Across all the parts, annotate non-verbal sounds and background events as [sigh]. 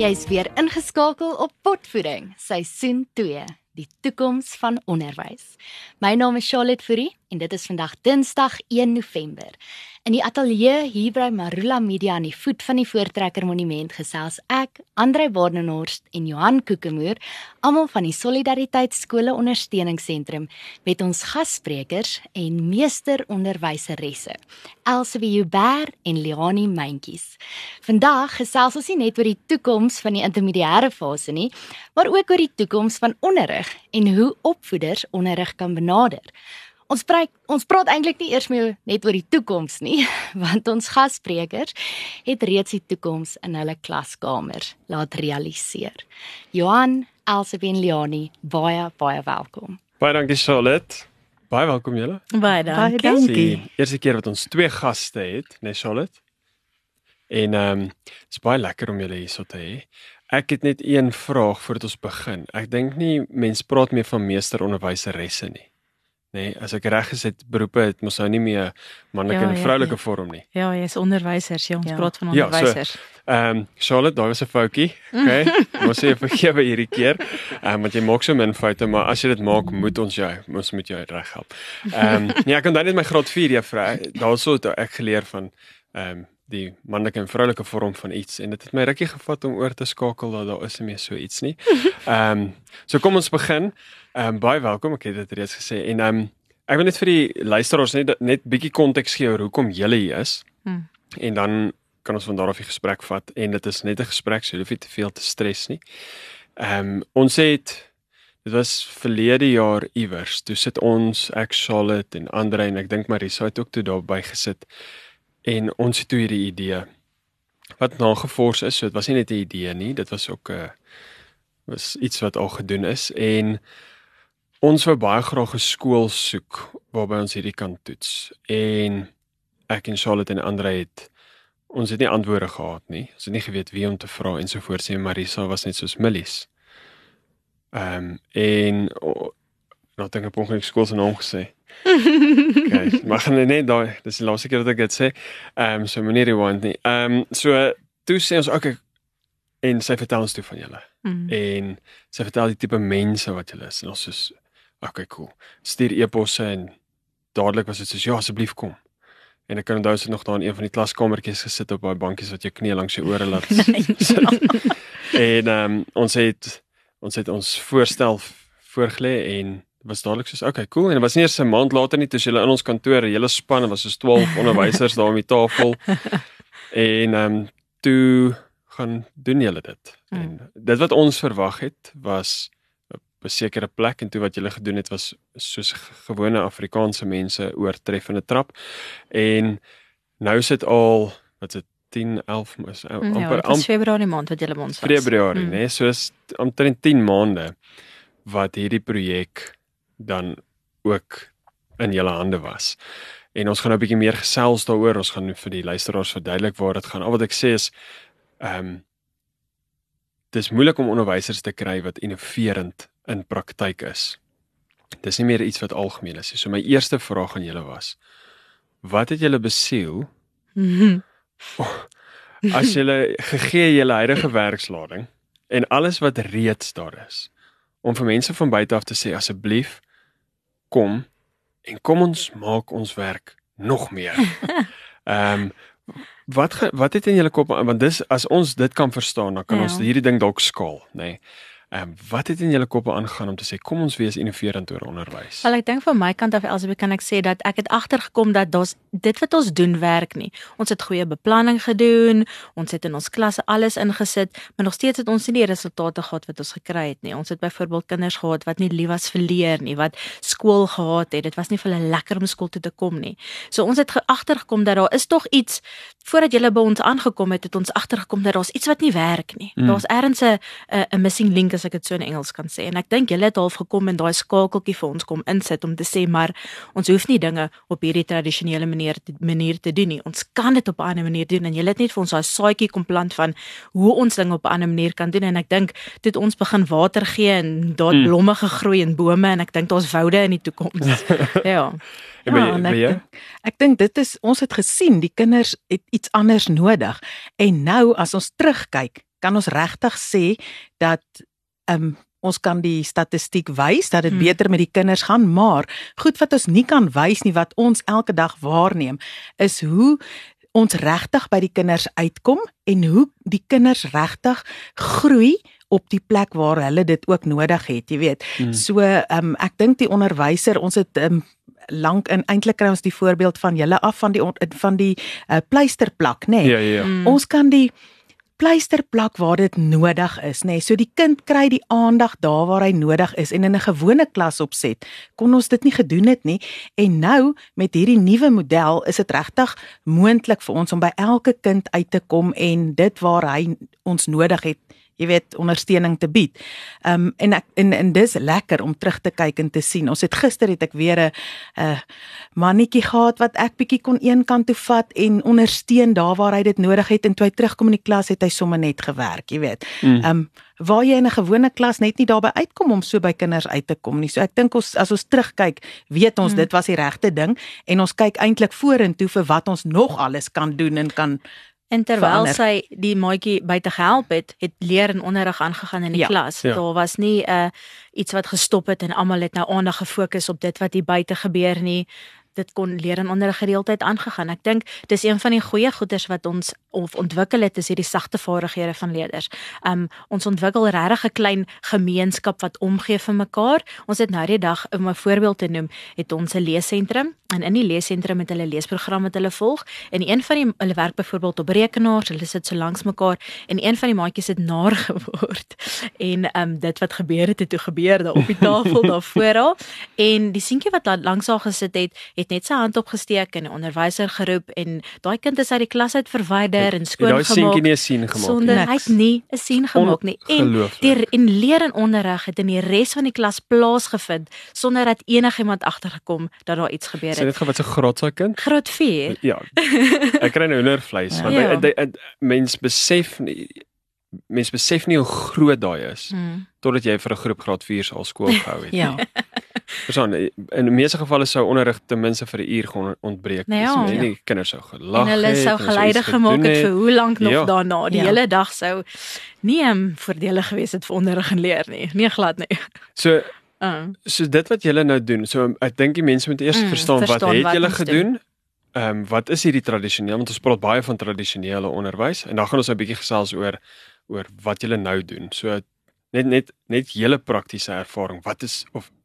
Jy's weer ingeskakel op Potvoeding, seisoen 2, die toekoms van onderwys. My naam is Charlotte Fourie en dit is vandag Dinsdag 1 November. In die ateljee hier by Marula Media aan die voet van die Voortrekker Monument gesels ek, Andre Barnenhorst en Johan Kokemoer, almal van die Solidariteit Skole Ondersteuningsentrum met ons gassprekers en meesteronderwyseresse, Elsabie Huber en Leonie Mentjies. Vandag gesels ons nie net oor die toekoms van die intermediêre fase nie, maar ook oor die toekoms van onderrig en hoe opvoeders onderrig kan benader. Ons praat ons praat eintlik nie eers meer net oor die toekoms nie, [laughs] want ons gassprekers het reeds die toekoms in hulle klaskamers laat realiseer. Johan, Elsabie en Leonie, baie baie welkom. Baie dankie Charlotte. Baie welkom julle. Baie dankie. Baie dankie. Die eerste keer wat ons twee gaste het, né nee, Charlotte? En ehm um, dit is baie lekker om julle hier so te hê. Ek het net een vraag voordat ons begin. Ek dink nie mense praat meer van meesteronderwyseresse nie nê, nee, as ek reg is het beroepe het mos nou nie meer manlike Ja, en ja, vroulike ja. vorm nie. Ja, jy's onderwysers, ja, ons Ja. praat van Ja, so- onderwysers. Ehm um, Charlotte, daar was 'n foutjie. Okay. Ons [laughs] sê vergewe hierdie keer. Ehm um, want jy maak so min foute, maar as jy dit maak, moet ons jou ons moet jou reghelp. Ehm um, [laughs] nee, ek onthou net my graad 4 juffrou. Daarso het ek geleer van ehm um, die manlike en vroulike vorm van iets en dit het my rukkie gevat om oor te skakel dat daar is nie meer so iets nie. [laughs] Ehm um, so kom ons begin. Ehm um, baie welkom, ek het dit reeds gesê en ehm um, ek wil net vir die luisteraars net net bietjie konteks gee oor hoekom julle hier is. Hmm. En dan kan ons van daar af die gesprek vat en dit is net 'n gesprek, so jy hoef nie te veel te stres nie. Ehm um, ons het dit was verlede jaar iewers. Toe sit ons, ek Charlotte en Andre en ek dink Marisa het ook toe daarby gesit. En ons het toe hierdie idee wat nagevors is. So dit was nie net 'n idee nie, dit was ook 'n uh, was iets wat al gedoen is en ons wou baie graag 'n skool soek waarby ons hierdie kan toets. En ek en Charlotte en Andre het ons het nie antwoorde gehad nie. Ons het nie geweet wie om te vra en so voort sê Marisa was net soos Millies. Ehm um, en oh, nou dink ek ongelukkig skool se naam gesê. Okay, [laughs] maar gaan net daai, dis die laaste keer wat ek dit sê. Ehm um, so meneer rewind nie. Ehm um, so toe sê ons okay en sy vertel ons toe van julle Mm. en sy vertel die tipe mense wat julle is en ons is okay cool. Stuur e-posse en dadelik was dit soos ja asseblief kom. En ek kan onthou het nog daar in een van die klaskamertjies gesit op daai bankies wat jou knie langs jou ore laat [laughs] sit. [laughs] en ehm um, ons het ons het ons voorstel voorgelê en was dadelik soos okay cool en dit was nie eers 'n maand later nie toe hulle in ons kantoor hele span was soos 12 onderwysers daar om die tafel [laughs] en ehm um, toe gaan doen julle dit. Mm. En dit wat ons verwag het was op 'n sekere plek en toe wat julle gedoen het was soos gewone Afrikaanse mense oortreffende trap. En nou is dit al wat dit 10 11 is amper Ja, dit was Februarie maand wat julle ons was. Februarie, Mm. nê? So is omtrent 10 maande wat hierdie projek dan ook in julle hande was. En ons gaan nou 'n bietjie meer gesels daaroor. Ons gaan vir die luisteraars verduidelik waar dit gaan. Al wat ek sê is ehm um, dis moeilik om onderwysers te kry wat innoverend in praktyk is. Dis nie meer iets wat algemeen is nie. So my eerste vraag aan julle was: Wat het julle besiel Mhm. [laughs] as jy gegee julle huidige werkslading en alles wat reeds daar is om vir mense van buite af te sê asseblief kom en kom ons maak ons werk nog meer. [laughs] Ehm um, wat ge, wat het in julle kop want dis as ons dit kan verstaan dan kan Ja. ons hierdie ding dalk skaal, nê. Nee. Ehm um, wat het in julle koppe aangaan om te sê kom ons wees innoverend oor onderwys? Wel ek dink van my kant af Elsabie kan ek sê dat ek het agtergekom dat daar's dit wat ons doen werk nie. Ons het goeie beplanning gedoen, ons het in ons klasse alles ingesit, maar nog steeds het ons nie die resultate gehad wat ons gekry het nie. Ons het byvoorbeeld kinders gehad wat nie lief was vir leer nie, wat skool gehaat het. Dit was nie vir hulle lekker om skool toe te kom nie. So ons het ge- agtergekom dat daar is tog iets voordat jy by ons aangekom het, het ons agtergekom dat daar's iets wat nie werk nie. Mm. Daar's ergens 'n 'n missing link as ek dit so in Engels kan sê. En ek dink julle het half gekom en daai skakeltjie vir ons kom insit om te sê maar ons hoef nie dinge op hierdie tradisionele manier te, manier te doen nie. Ons kan dit op 'n ander manier doen en julle het net vir ons daai saadjie kom plant van hoe ons dinge op 'n ander manier kan doen en ek dink dit ons begin water gee en daar Mm. blomme gegroei en bome en ek dink daar's woude in die toekoms. [laughs] ja. En by ek, dink- ek dink dit is ons het gesien die kinders het iets anders nodig en nou as ons terugkyk kan ons regtig sê dat um, ons kan die statistiek wys dat dit Hmm. beter met die kinders gaan, maar goed wat ons nie kan wys nie wat ons elke dag waarneem is hoe ons regtig by die kinders uitkom en hoe die kinders regtig groei op die plek waar hulle dit ook nodig het, jy weet. Mm. So ehm um, ek dink die onderwyser, ons het ehm um, lank in eintlik kry ons die voorbeeld van julle af van die van die uh, pleisterplak, nê. Nee. Ja, ja, ja. Mm. Ons kan die pleisterplak waar dit nodig is, nê. Nee. So die kind kry die aandag daar waar hy nodig is en in 'n gewone klas opset kon ons dit nie gedoen het nie. En nou met hierdie nuwe model is dit regtig moontlik vir ons om by elke kind uit te kom en dit waar hy ons nodig het jy weet ondersteuning te bied. Ehm um, en ek en en dis lekker om terug te kyk en te sien. Ons het gister het ek weer 'n 'n mannetjie gehad wat ek bietjie kon een kant toe vat en ondersteun daar waar hy dit nodig het en toe hy terugkom in die klas het hy sommer net gewerk, jy weet. Mm. Ehm um, waar jy in 'n gewone klas net nie daarby uitkom om so by kinders uit te kom nie. So ek dink ons as ons terugkyk, weet ons Mm. dit was die regte ding en ons kyk eintlik vorentoe vir wat ons nog alles kan doen en kan En terwyl verander. sy die maatjie buite gehelp het, het leer en onderrig aangegaan in die Ja. klas. Ja. Daar was nie 'n uh, iets wat gestop het en almal het nou aandag gefokus op dit wat hier buite gebeur nie. Dit kon leer en onderrig gereeldheid aangegaan. Ek dink dis een van die goeie goeders wat ons of ontwikkel het is hierdie sagte vaardighede van leerders. Um ons ontwikkel regtig 'n klein gemeenskap wat omgee vir mekaar. Ons het nou die dag om 'n voorbeeld te noem, het ons 'n leesentrum en in die leesentrum het hulle leesprogram wat hulle volg en een van die hulle werk byvoorbeeld op rekenaars, hulle sit so langs mekaar en een van die maatjies het naar [laughs] geword. En um dit wat gebeur het, het toe gebeur daar op die tafel daar voor haar en die seentjie wat langs haar gesit het, het net sy hand opgesteek en 'n onderwyser geroep en daai kind is uit die klas uit verwyder en skoon Daai seentjie gemaak nie 'n sien gemaak sonder nie. hy het nie 'n sien gemaak nie en die en leer en onderrig het in die res van die klas plaasgevind sonder dat enigiemand agtergekom dat daar iets gebeur Sê het. net gou wat 'n groot sy kind. Graad 4. Ja. Ek kry nou hoendervleis want Ja. ja. hy, hy, hy, mens besef nie mens besef nie hoe groot daai is Hmm. totdat jy vir 'n groep graad 4 se al skool gehou het. [laughs] ja. Verstaan, in die meeste gevalle sou onderrig ten minste vir 'n uur gaan ontbreek. Nou ja. Dis nie die kinders sou gelag En hulle het, sou geleide gemaak het vir hoe lank nog Ja. daarna. Die Ja. hele dag sou nie um, voordelig gewees het vir onderrig en leer nie. Nee glad nie. So Uh. [laughs] so dit wat julle nou doen. So ek dink die mense moet eers Mm, verstaan, verstaan wat het julle gedoen? Ehm um, wat is hierdie tradisioneel? Want ons praat baie van tradisionele onderwys en dan gaan ons 'n bietjie gesels oor oor wat julle nou doen. So net net net julle praktiese ervaring. Wat is of ja,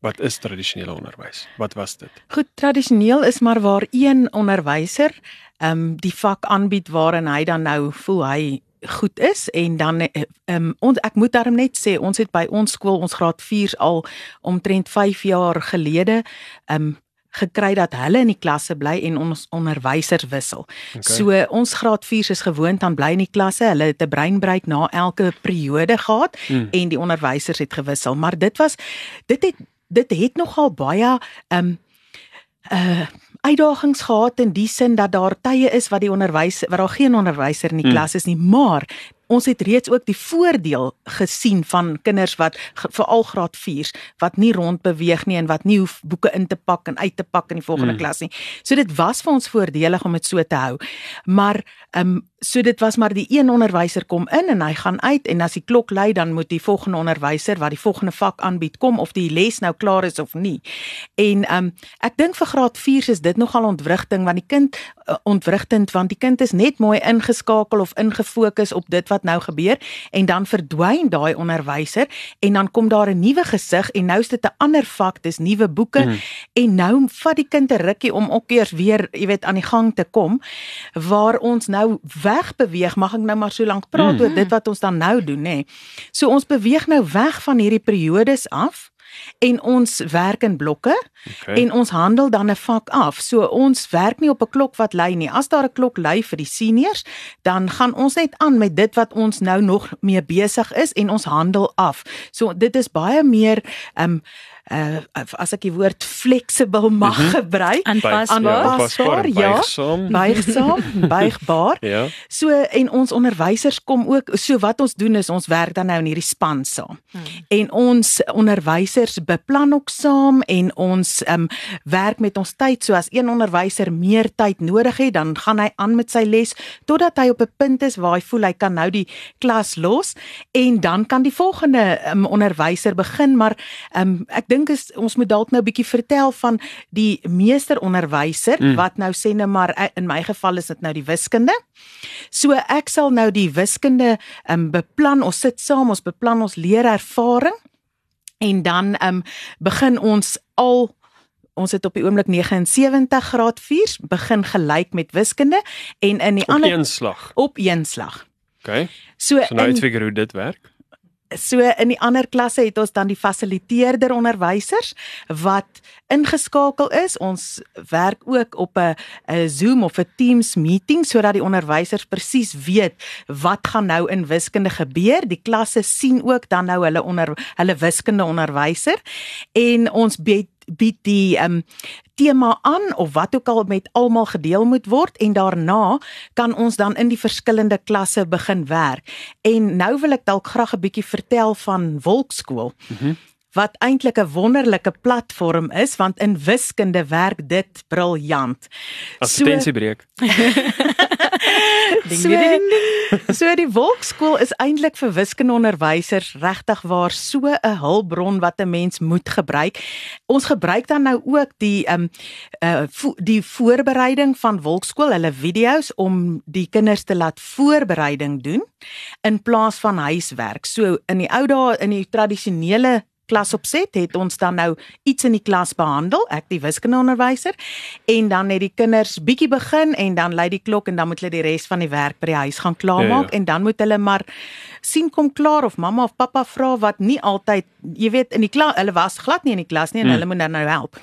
wat is tradisionele onderwys? Wat was dit? Goed, tradisioneel is maar waar een onderwyser ehm um, die vak aanbied waarin hy dan nou voel hy goed is en dan ehm um, ons ek moet daarom net sê ons het by ons skool ons graad 4s al omtrent 5 jaar gelede ehm um, gekry dat hulle in die klasse bly en ons onderwysers wissel. Okay. So ons graad 4s is gewoond aan bly in die klasse. Hulle het 'n breinbreuk na elke periode gehad Mm. en die onderwysers het gewissel, maar dit was dit het dit het nogal baie ehm um, uh uitdagings gehad in die sin dat daar tye is wat die onderwys wat daar geen onderwyser in die Mm. klas is nie, maar ons het reeds ook die voordeel gesien van kinders wat veral graad 4s wat nie rond beweeg nie en wat nie hoef boeke in te pak en uit te pak in die volgende Mm. klas nie. So dit was vir ons voordelig om dit so te hou. Maar ehm um, so dit was maar die een onderwyser kom in en hy gaan uit en as die klok lui dan moet die volgende onderwyser wat die volgende vak aanbied kom of die les nou klaar is of nie. En ehm um, ek dink vir graad 4s is dit nogal ontwrigting want die kind uh, ontwrigtend want die kind is net mooi ingeskakel of ingefokus op dit wat nou gebeur en dan verdwyn daai onderwyser en dan kom daar 'n nuwe gesig en nou is dit 'n ander vak, dis nuwe boeke Mhm. en nou vat die kind 'n rukkie om ook eers weer, jy weet, aan die gang te kom waar ons nou wegbeweeg, mag ek nou maar so lank praat Mm. oor dit wat ons dan nou doen, nê. So ons beweeg nou weg van hierdie periodes af en ons werk in blokke Okay. en ons handel dan 'n vak af. So ons werk nie op 'n klok wat lui nie. As daar 'n klok lui vir die seniors, dan gaan ons net aan met dit wat ons nou nog mee besig is en ons handel af. So dit is baie meer ehm um, uh as ek die woord flexible mag Mhm. gebruik, Aanpasbaar. Ja, aanpasbaar, ja. buigsaam. buigsaam, [laughs] buigbaar. Ja. So en ons onderwysers kom ook so wat ons doen is ons werk dan nou in hierdie span saam. Hmm. En ons onderwysers beplan ook saam en ons um, werk met ons tyd. So as een onderwyser meer tyd nodig het, dan gaan hy aan met sy les totdat hy op 'n punt is waar hy voel hy kan nou die klas los en dan kan die volgende um, onderwyser begin, maar um, ek dink is ons moet dalk nou 'n bietjie vertel van die meesteronderwyser Mm. wat nou sê net maar eh, in my geval is dit nou die wiskunde. So ek sal nou die wiskunde um, beplan. Ons sit saam, ons beplan ons leerervaring en dan um, begin ons al ons het op die oomblik 79 graad 4 begin gelyk met wiskunde en in die Op ander een slag. op een slag. Okay. So, So nou uitfigure hoe dit werk. So in die ander klasse het ons dan die fasiliteerder onderwysers wat ingeskakel is. Ons werk ook op 'n Zoom of 'n Teams meeting sodat die onderwysers presies weet wat gaan nou in wiskunde gebeur. Die klasse sien ook dan nou hulle onder hulle wiskunde onderwyser en ons bied bied die ehm um, tema aan of wat ook al met almal gedeel moet word en daarna kan ons dan in die verskillende klasse begin werk. En nou wil ek dalk graag 'n bietjie vertel van Wolkskool. Mhm. Wat eintlik 'n wonderlike platform is want in wiskunde werk dit briljant. Advertensiebreek. so, [laughs] [laughs] so die Wolkskool is eintlik vir wiskundeonderwysers regtig waar so 'n hulpbron wat 'n mens moet gebruik. Ons gebruik dan nou ook die ehm um, uh vo die voorbereiding van Wolkskool, hulle video's om die kinders te laat voorbereiding doen in plaas van huiswerk. So in die ou dae in die tradisionele klasopset het ons dan nou iets in die klas behandel, ek die wiskundeonderwyser, en dan het die kinders bietjie begin en dan lei die klok en dan moet hulle die res van die werk by die huis gaan klaarmaak Ja, ja. en dan moet hulle maar sien kom klaar of mamma of pappa vra wat nie altyd, jy weet, in die klas, hulle was glad nie in die klas nie en Hmm. hulle moet dan nou help.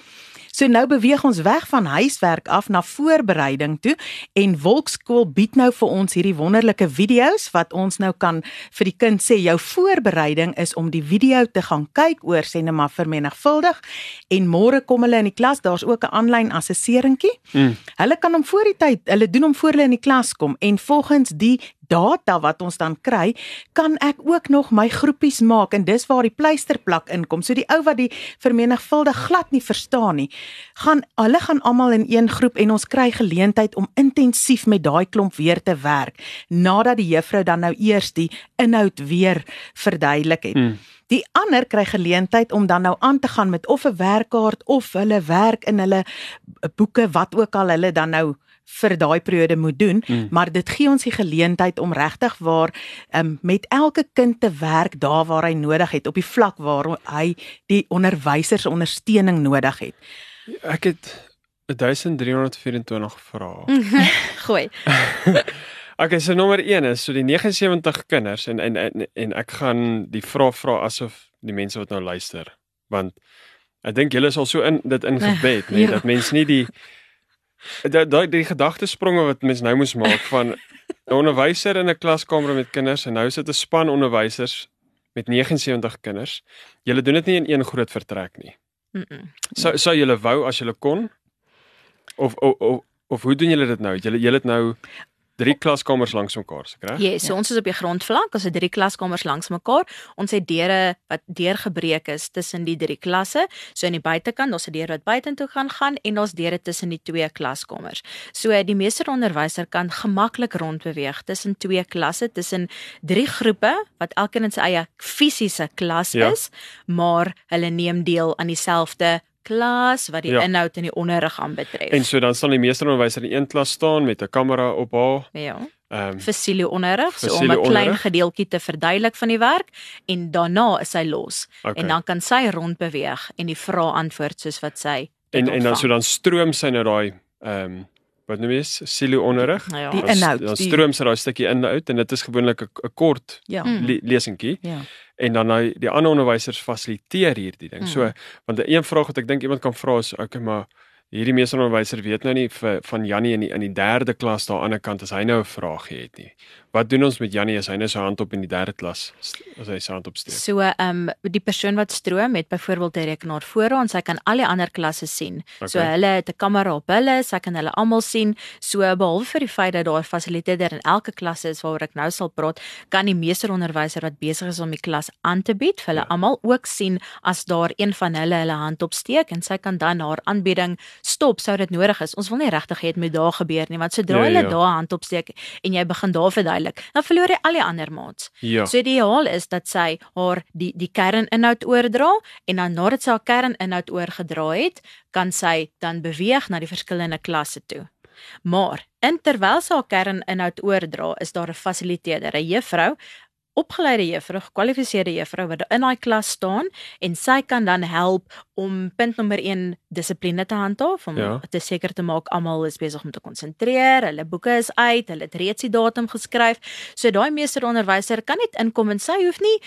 So nou beweeg ons weg van huiswerk af na voorbereiding toe en Wolkskool bied nou vir ons hierdie wonderlike video's wat ons nou kan vir die kind sê jou voorbereiding is om die video te gaan kyk oor sê net maar vermenigvuldig en môre kom hulle in die klas daar's ook 'n aanlyn assesseringkie. Mm. Hulle kan hom voor die tyd, hulle doen hom voor hulle in die klas kom en volgens die data wat ons dan kry, kan ek ook nog my groepies maak en dis waar die pleisterplak inkom. So die ou wat die vermenigvuldig glad nie verstaan nie, gaan hulle gaan almal in een groep en ons kry geleentheid om intensief met daai klomp weer te werk nadat die juffrou dan nou eers die inhoud weer verduidelik het. Mm. Die ander kry geleentheid om dan nou aan te gaan met of 'n werkkaart of hulle werk in hulle boeke wat ook al hulle dan nou vir daai periode moet doen, Mm. maar dit gee ons die geleentheid om regtig waar um, met elke kind te werk daar waar hy nodig het op die vlak waar hy die onderwysers ondersteuning nodig het. Ek het 1324 vrae. [laughs] Gooi. [laughs] Okay, so nommer 1 is so die 79 kinders en en en, en ek gaan die vrae vra asof die mense wat nou luister, want ek dink julle is al so in dit ingebed, [laughs] nee, Ja. dat mense nie die daai daai die gedagtespronge wat mense nou moes maak van [laughs] 'n onderwyser in 'n klaskamer met kinders en nou sit 'n span onderwysers met 79 kinders. Julle doen dit nie in een groot vertrek nie. Mm -mm. Sou sou julle wou as julle kon? Of of of, of hoe doen julle dit nou? Julle julle het nou drie klaskamers langs mekaar, se reg? Ja, so ons is op die grondvlak, ons het drie klaskamers langs mekaar. Ons het deure wat deurgebreek is tussen die drie klasse. So aan die buitekant, daar's 'n deur wat buitentoe gaan gaan en daar's deure tussen die twee klaskamers. So die meesteronderwyser kan gemaklik rondbeweeg tussen twee klasse, tussen drie groepe wat elkeen in sy eie fisiese klas Ja. is, maar hulle neem deel aan dieselfde klas wat die Ja. inhoud en die onderrig aanbetref. En so dan staan die meesteronderwyser in een klas staan met 'n kamera op haar. ja. Ehm vir silieonderrig, so Vir om 'n klein gedeeltjie te verduidelik van die werk en daarna is sy los okay. en dan kan sy rondbeweeg en die vrae antwoord soos wat sy en en dan so dan stroom sy nou daai ehm wat noem jy is silieonderrig. Nou ja. Die inhoud, Dan stroom sy daai stukkie inhoud en dit is gewoonlik 'n kort Ja. Mm. le lesentjie Ja. En dan nou die ander onderwysers fasiliteer hierdie ding. Mm. So want 'n een vraag wat ek dink iemand kan vra is okay maar hierdie meesteronderwyser weet nou nie vir, van Jannie in die in die 3de klas daar aan die ander kant as hy nou 'n vraagie het nie. Wat doen ons met Jannie as hy nou sy hand op in die 3de klas as hy sy hand opsteek? So ehm um, die persoon wat stroom het byvoorbeeld 'n rekenaar voor hom, sy kan al die ander klasse sien. Okay. So hulle het 'n kamera op hulle, sy kan hulle almal sien. So behalwe vir die feit dat daar fasiliteite in elke klas is waaroor ek nou sal praat, kan die meesteronderwyser wat besig is om die klas aan te bied, vir hulle ja. almal ook sien as daar een van hulle hulle hand opsteek en sy kan dan haar aanbieding stop sou dit nodig is. Ons wil nie regtig hê dit moet daar gebeur nie, want sodra ja, hulle ja. daar hand opsteek en jy begin daar verduidelik, dan verloor jy al die ander maats. Ja. So ideaal is dat sy haar die die kerninhoud oordra en dan nadat sy haar kerninhoud oorgedra het, kan sy dan beweeg na die verskillende klasse toe. Maar terwyl sy haar kerninhoud oordra, is daar 'n fasiliteerder, 'n juffrou opgeleide juffrou, gekwalifiseerde juffrou wat in daai klas staan en sy kan dan help om punt nommer 1 dissipline te handhaaf om ja. te seker te maak almal is besig om te konsentreer, hulle boeke is uit, hulle het reeds die datum geskryf. So daai meesteronderwyser kan net inkom en sy hoef nie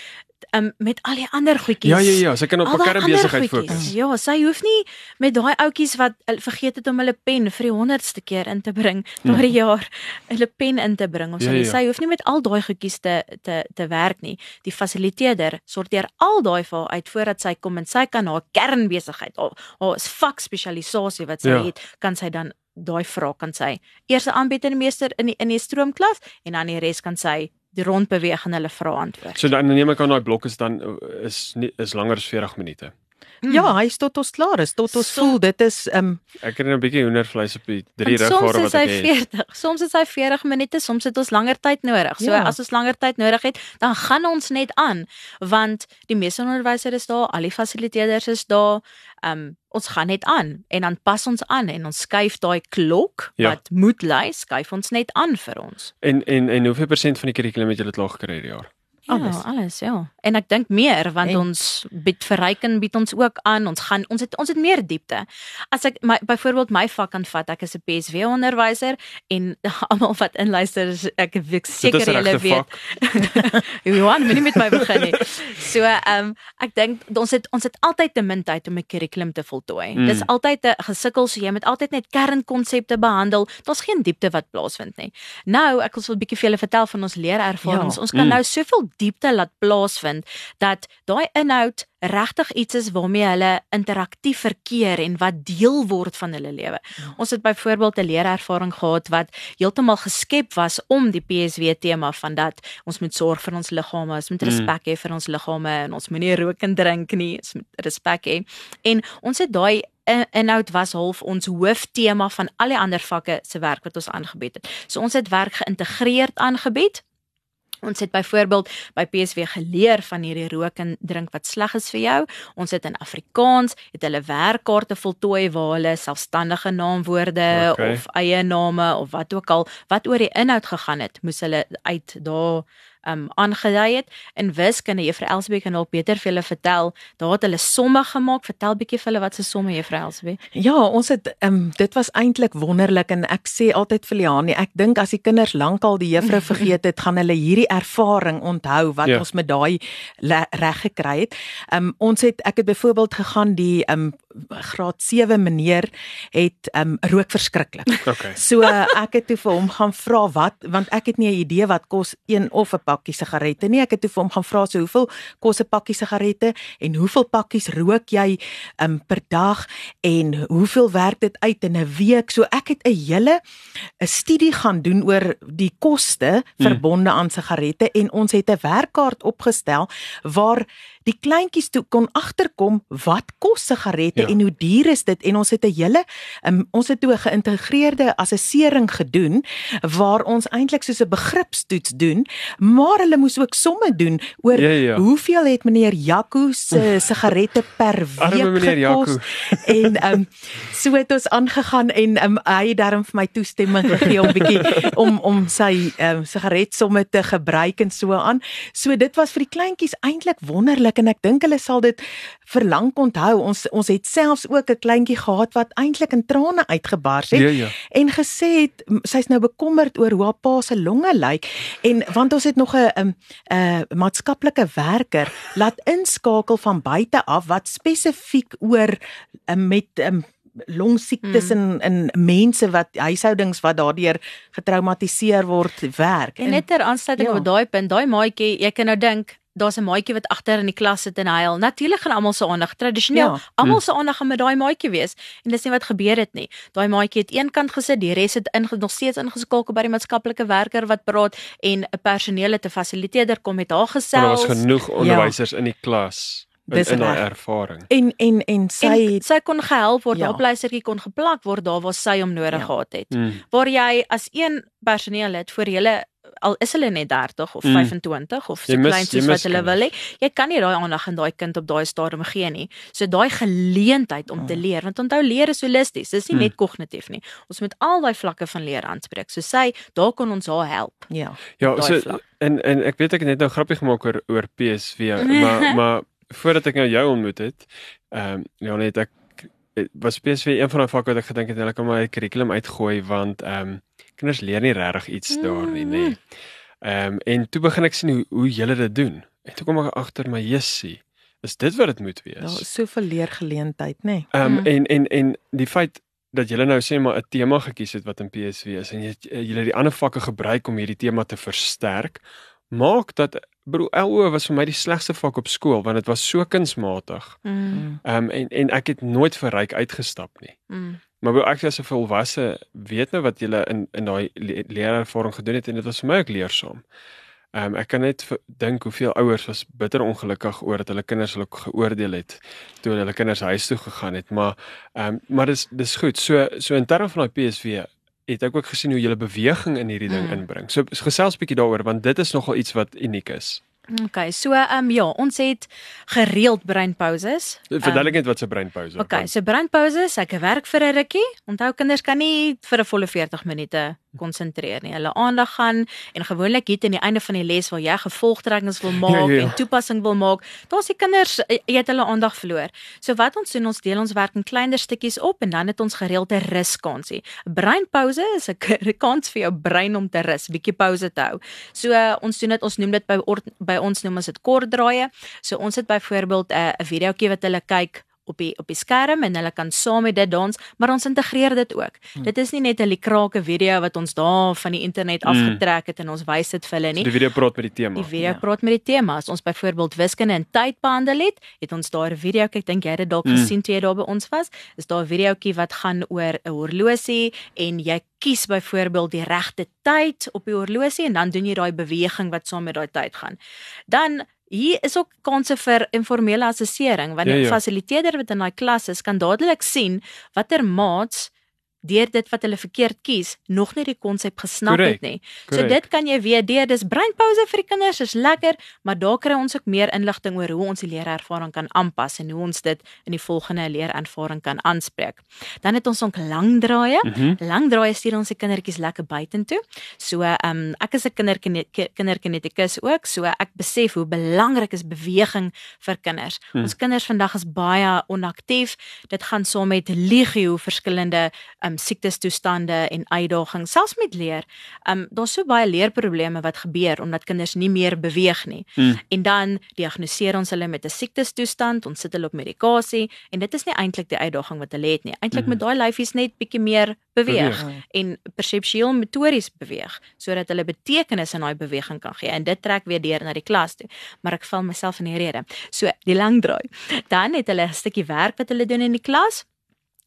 um, met al die ander goedjies. Ja ja ja, sy kan op 'n kerm besigheid fokus. Ja, sy hoef nie met daai ouetjies wat vergeet het om hulle pen vir die 100ste keer in te bring daai hmm. jaar hulle pen in te bring of so. Ja, ja. Sy hoef nie met al daai goedjies te te te werk nie. Die fasiliteerder sorteer al daai vir uit voordat sy kom en sy kan haar kernbesigheid haar, haar vak spesialisasie wat sy ja. het, kan sy dan daai vraag kan sy eers aanbied in die meester in die in die stroomklas en dan die res kan sy die rond beweeg en hulle vra antwoord. So dan neem ek aan daai blok is dan is nie is langer as 40 minute. Mm. Ja, hy is tot ons klaar is, tot ons so, voel dit is um Ek het 'n bietjie hoendervleis op die drie righare wat ek het. Soms is hy 40 minute, soms het ons langer tyd nodig. So ja. as ons langer tyd nodig het, dan gaan ons net aan want die meeste onderwysers is daar, al die fasiliteerders is daar. Um ons gaan net aan en dan pas ons aan en ons skuif daai klok ja. wat moet lui, skuif ons net aan vir ons. En en en hoeveel persent van die kurrikulum het julle klaar gekry hierdie jaar? Ja, alles. alles, ja. En ek dink meer want en, ons bied verryking bied ons ook aan. Ons gaan ons het ons het meer diepte. As ek my byvoorbeeld my vak aanvat, ek is 'n PSW onderwyser en [laughs] almal wat inluister, ek weet seker julle weet. Johan, moenie met my begin nie. So, ehm um, ek dink ons het ons het altyd te min tyd om 'n kurrikulum te voltooi. Mm. Dis altyd 'n gesukkel, so jy moet altyd net kernkonsepte behandel. Daar's geen diepte wat plaasvind nie. Nou, ek wil so 'n bietjie vir julle vertel van ons leerervarings. Ja. Ons kan mm. nou soveel diepte laat plaasvind dat daai inhoud regtig iets is waarmee hulle interaktief verkeer en wat deel word van hulle lewe. Ja. Ons het byvoorbeeld 'n leerervaring gehad wat heeltemal geskep was om die PSW tema van dat ons moet sorg vir ons liggame, ons moet mm. respek hê vir ons liggame en ons moenie rook en drink nie, ons moet respek hê. En ons het daai inhoud was half ons hooftema van al die ander vakke se werk wat ons aangebied het. So ons het werk geïntegreerd aangebied Ons het byvoorbeeld by PSW geleer van hierdie rook en drink wat sleg is vir jou. Ons het in Afrikaans het hulle werkkaarte voltooi waar hulle selfstandige naamwoorde okay. of eie name of wat ook al wat oor die inhoud gegaan het, moes hulle uit daar um aangedui het. In wiskunde juffrou Elsbie kan dalk beter vir julle vertel. Daar het hulle somme gemaak. Vertel bietjie vir hulle wat se somme juffrou Elsbie ja ons het um dit was eintlik wonderlik en ek sê altyd vir Liani ek dink as die kinders lankal die juffrou [laughs] vergeet het gaan hulle hierdie ervaring onthou wat ja. ons met daai reg gekry het. Um ons het ek het byvoorbeeld gegaan die um graad 7 meneer het um rook verskriklik okay. so ek het toe vir hom gaan vra wat want ek het nie 'n idee wat kos een of 'n pakkie sigarette nie. Ek het toe vir hom gaan vra so hoeveel kos 'n pakkie sigarette en hoeveel pakkies rook jy um, per dag en hoeveel werk dit uit in 'n week? So ek het 'n hele 'n studie gaan doen oor die koste hmm. verbonde aan sigarette en ons het 'n werkkaart opgestel waar die kleintjies toe kon agterkom wat kos sigarette ja. en hoe duur is dit. En ons het 'n hele um, ons het toe 'n geïntegreerde assessering gedoen waar ons eintlik soos 'n begripstoets doen maar hulle moes ook somme doen oor ja, ja. hoeveel het meneer Jaco se sigarette per week gekos. En um, so het ons aangegaan en um, hy het daarom vir my toestemming gegee om bietjie om om sy um, sigaretsomme te gebruik en so aan. So dit was vir die kleintjies eintlik wonderlik en ek dink hulle sal dit vir lank onthou. Ons ons het selfs ook 'n kleintjie gehad wat eintlik in trane uitgebars het ja, ja. en gesê het sy's nou bekommerd oor hoe haar pa se longe lyk en want ons het nog 'n 'n 'n maatskaplike werker laat inskakel van buite af wat spesifiek oor met longsiektes Mm. in in mense wat huishoudings wat daardeur getraumatiseer word werk. En net ter aansluiting Ja. op daai punt, daai maatjie, jy kan nou dink Daar's 'n maatjie wat agter in die klas sit en huil. Natuurlik gaan almal se aandag tradisioneel, Ja. almal se aandag gaan met daai maatjie wees. En dis nie wat gebeur het nie. Daai maatjie het eenkant gesit, die res het in nog steeds ingeskakel by die maatskaplike werker wat praat en 'n personeel het 'n fasiliteerder kom met haar Maar daar was gesels. genoeg onderwysers in die klas in, Dis in reg. ervaring. en en en sy En het sy kon gehelp word, Ja. haar pleistertjie kon geplak word daar waar sy hom nodig Ja. gehad het. Mm. Waar jy as een personeel het vir julle al is hulle net 30 of Mm. 25 of so klein soos wat hulle wil hê, jy kan nie daai aandag aan daai kind op daai stadium gee nie. So daai geleentheid om te Mm. leer, want onthou leer is holisties, dis nie Mm. net kognitief nie. Ons moet al daai vlakke van leer aanspreek. So sy, daar kon ons haar help. ja. Ja, so vlak. en en ek weet ek het net nou grappie gemaak oor oor PSV, [laughs] maar maar voordat ek nou jou ontmoet het, ehm um, ja net ek was PSV een van daai vakke wat ek gedink het hulle kan maar 'n kurrikulum uitgooi want ehm um, kinders leer nie regtig iets daar nie, nê. Nee. Ehm um, en toe begin ek sien hoe hoe julle dit doen. En toe kom ek agter my jessie, is dit wat dit moet Daar wees? is soveel leergeleentheid, nê. Nee. Ehm um, Mm. en en en die feit dat julle nou sê maar 'n tema gekies het wat in PSV is en julle die ander vakke gebruik om hierdie tema te versterk, maak dat bro LO was vir my die slegste vak op skool want dit was so kunsmatig. Mm. Ehm um, en en ek het nooit vir ryk uitgestap nie. Mm. Maar bro ek as 'n volwasse weet nou wat julle in in daai le leerervaring gedoen het en dit was vir my ook leersaam. Ehm um, ek kan net dink hoeveel ouers was bitter ongelukkig oor dat hulle kinders hulle geoordeel het toe hulle kinders huis toe gegaan het, maar ehm um, maar dis dis goed. So so in terme van daai PSV het ek ook gesien hoe julle beweging in hierdie ding Mm. inbring. So gesels bietjie daaroor want dit is nogal iets wat uniek is. Okay, so ehm um, ja, ons het gereeld breinpauses. Verduidelik net wat se breinpouse. Ehm, Okay, so breinpauses, ek werk vir 'n rukkie. Onthou kinders kan nie vir 'n volle 40 minute konsentreer nie. Hulle aandag gaan en gewoonlik hier teen die einde van die les waar jy gevolgtrekkings wil [laughs] maak Ja, ja, ja. en toepassing wil maak, daar's die kinders eh, jy het hulle aandag verloor. So wat ons doen, ons deel ons werk in kleiner stukkies op en dan het ons gereelde ruskansie. 'n Breinpause is 'n [laughs] kans vir jou brein om te rus, bietjie pouse te hou. So uh, ons doen dit, ons noem dit by or, by ons noem ons dit kort draaie. So ons het byvoorbeeld 'n uh, videoetjie wat hulle kyk op die op die skerm en hulle kan saam met dit dans, maar ons integreer dit ook. Hmm. Dit is nie net 'n likrake video wat ons daar van die internet Hmm. afgetrek het en ons wys dit vir hulle So nie. die video praat met die tema. Die video Ja. praat met die tema. As ons byvoorbeeld wiskunde en tyd behandel het, het ons daar 'n video, ek dink jy het dit dalk Mm. gesien toe jy daar by ons was, is daar 'n videoetjie wat gaan oor 'n horlosie en jy kies byvoorbeeld die regte tyd op die horlosie en dan doen jy daai beweging wat saam met daai tyd gaan. Dan Hier is ook kanse vir informele assessering want Ja, 'n ja. fasiliteerder wat in daai klas is kan dadelik sien watter maats deur dit wat hulle verkeerd kies nog nie die konsep gesnap Korrek, het nie. So korrek. dit kan jy weet deur dis breinpouse vir die kinders is lekker, maar daar kry ons ook meer inligting oor hoe ons die leerervaring kan aanpas en hoe ons dit in die volgende leerervaring kan aanspreek. Dan het ons ook langdraaie. Mhm. Langdraaie stuur ons die kindertjies lekker buitentoe. So ehm um, ek is 'n kinderkine- ki- kinderkinetikus ook, so ek besef hoe belangrik is beweging vir kinders. Hmm. Ons kinders vandag is baie onaktief. Dit gaan saam met legio verskillende ehm um, siektestoestande en uitdagings, selfs met leer. Um, daar's so baie leerprobleme wat gebeur omdat kinders nie meer beweeg nie. Hmm. En dan diagnoseer ons hulle met 'n siektestoestand, ons sit hulle op medikasie en dit is nie eintlik die uitdaging wat hulle het nie. Eintlik Mhm. moet daai lyfies net bietjie meer beweeg, Beweeg. Mm. en perseptueel motories beweeg sodat hulle betekenis in daai beweging kan gee en dit trek weer deur na die klas toe. Maar ek val myself in die rede. So die lang draai. Dan het hulle 'n stukkie werk wat hulle doen in die klas.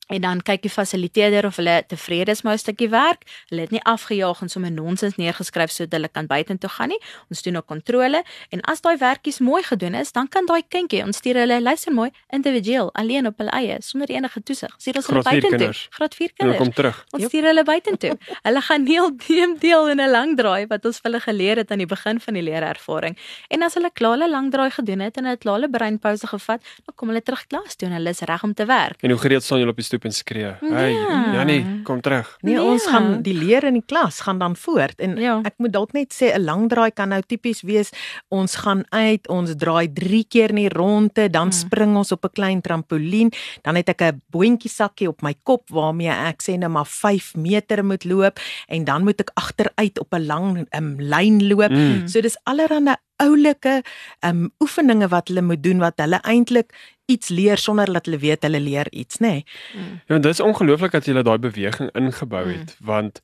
En dan kyk die fasiliteerder of hulle tevrede is met 'n stukkie werk. Hulle het nie afgejaag en sommer nonsens neergeskryf sodat hulle kan buitentoe gaan nie. Ons doen ook kontrole en as daai werkies mooi gedoen is, dan kan daai kindjie, ons stuur hulle luister mooi individueel alleen op hulle eie sonder enige toesig. Stuur ons hulle buitentoe. Graad 4 En dan kinders. kom terug. Ons stuur hulle buitentoe. [laughs] Hulle gaan deel neem deel in 'n langdraai wat ons vir hulle geleer het aan die begin van die leerervaring. En as hulle klaar hulle langdraai gedoen het en hulle het klaar hulle breinpouse gevat, dan kom hulle terug klas toe en hulle is reg om te werk. En hoe gereeld staan julle op die stoep en skree? Hey, Ja. Jannie, kom terug. Nee, ons Ja. gaan die leer in die klas gaan dan voort en Ja. ek moet dalk net sê 'n langdraai kan nou tipies wees ons gaan uit, ons draai 3 keer in die ronde, dan Mm. spring ons op 'n klein trampolien, dan het ek 'n boontjie sakkie op my kop waarmee ek sê nou maar 5 meter moet loop en dan moet ek agteruit op 'n lang um, lyn loop. Mm. So dis allerhande oulike um oefeninge wat hulle moet doen wat hulle eintlik iets leer sonder dat hulle weet hulle leer iets, nê? Nee. Ja, dit is ongelooflik dat jy daai beweging ingebou het mm. want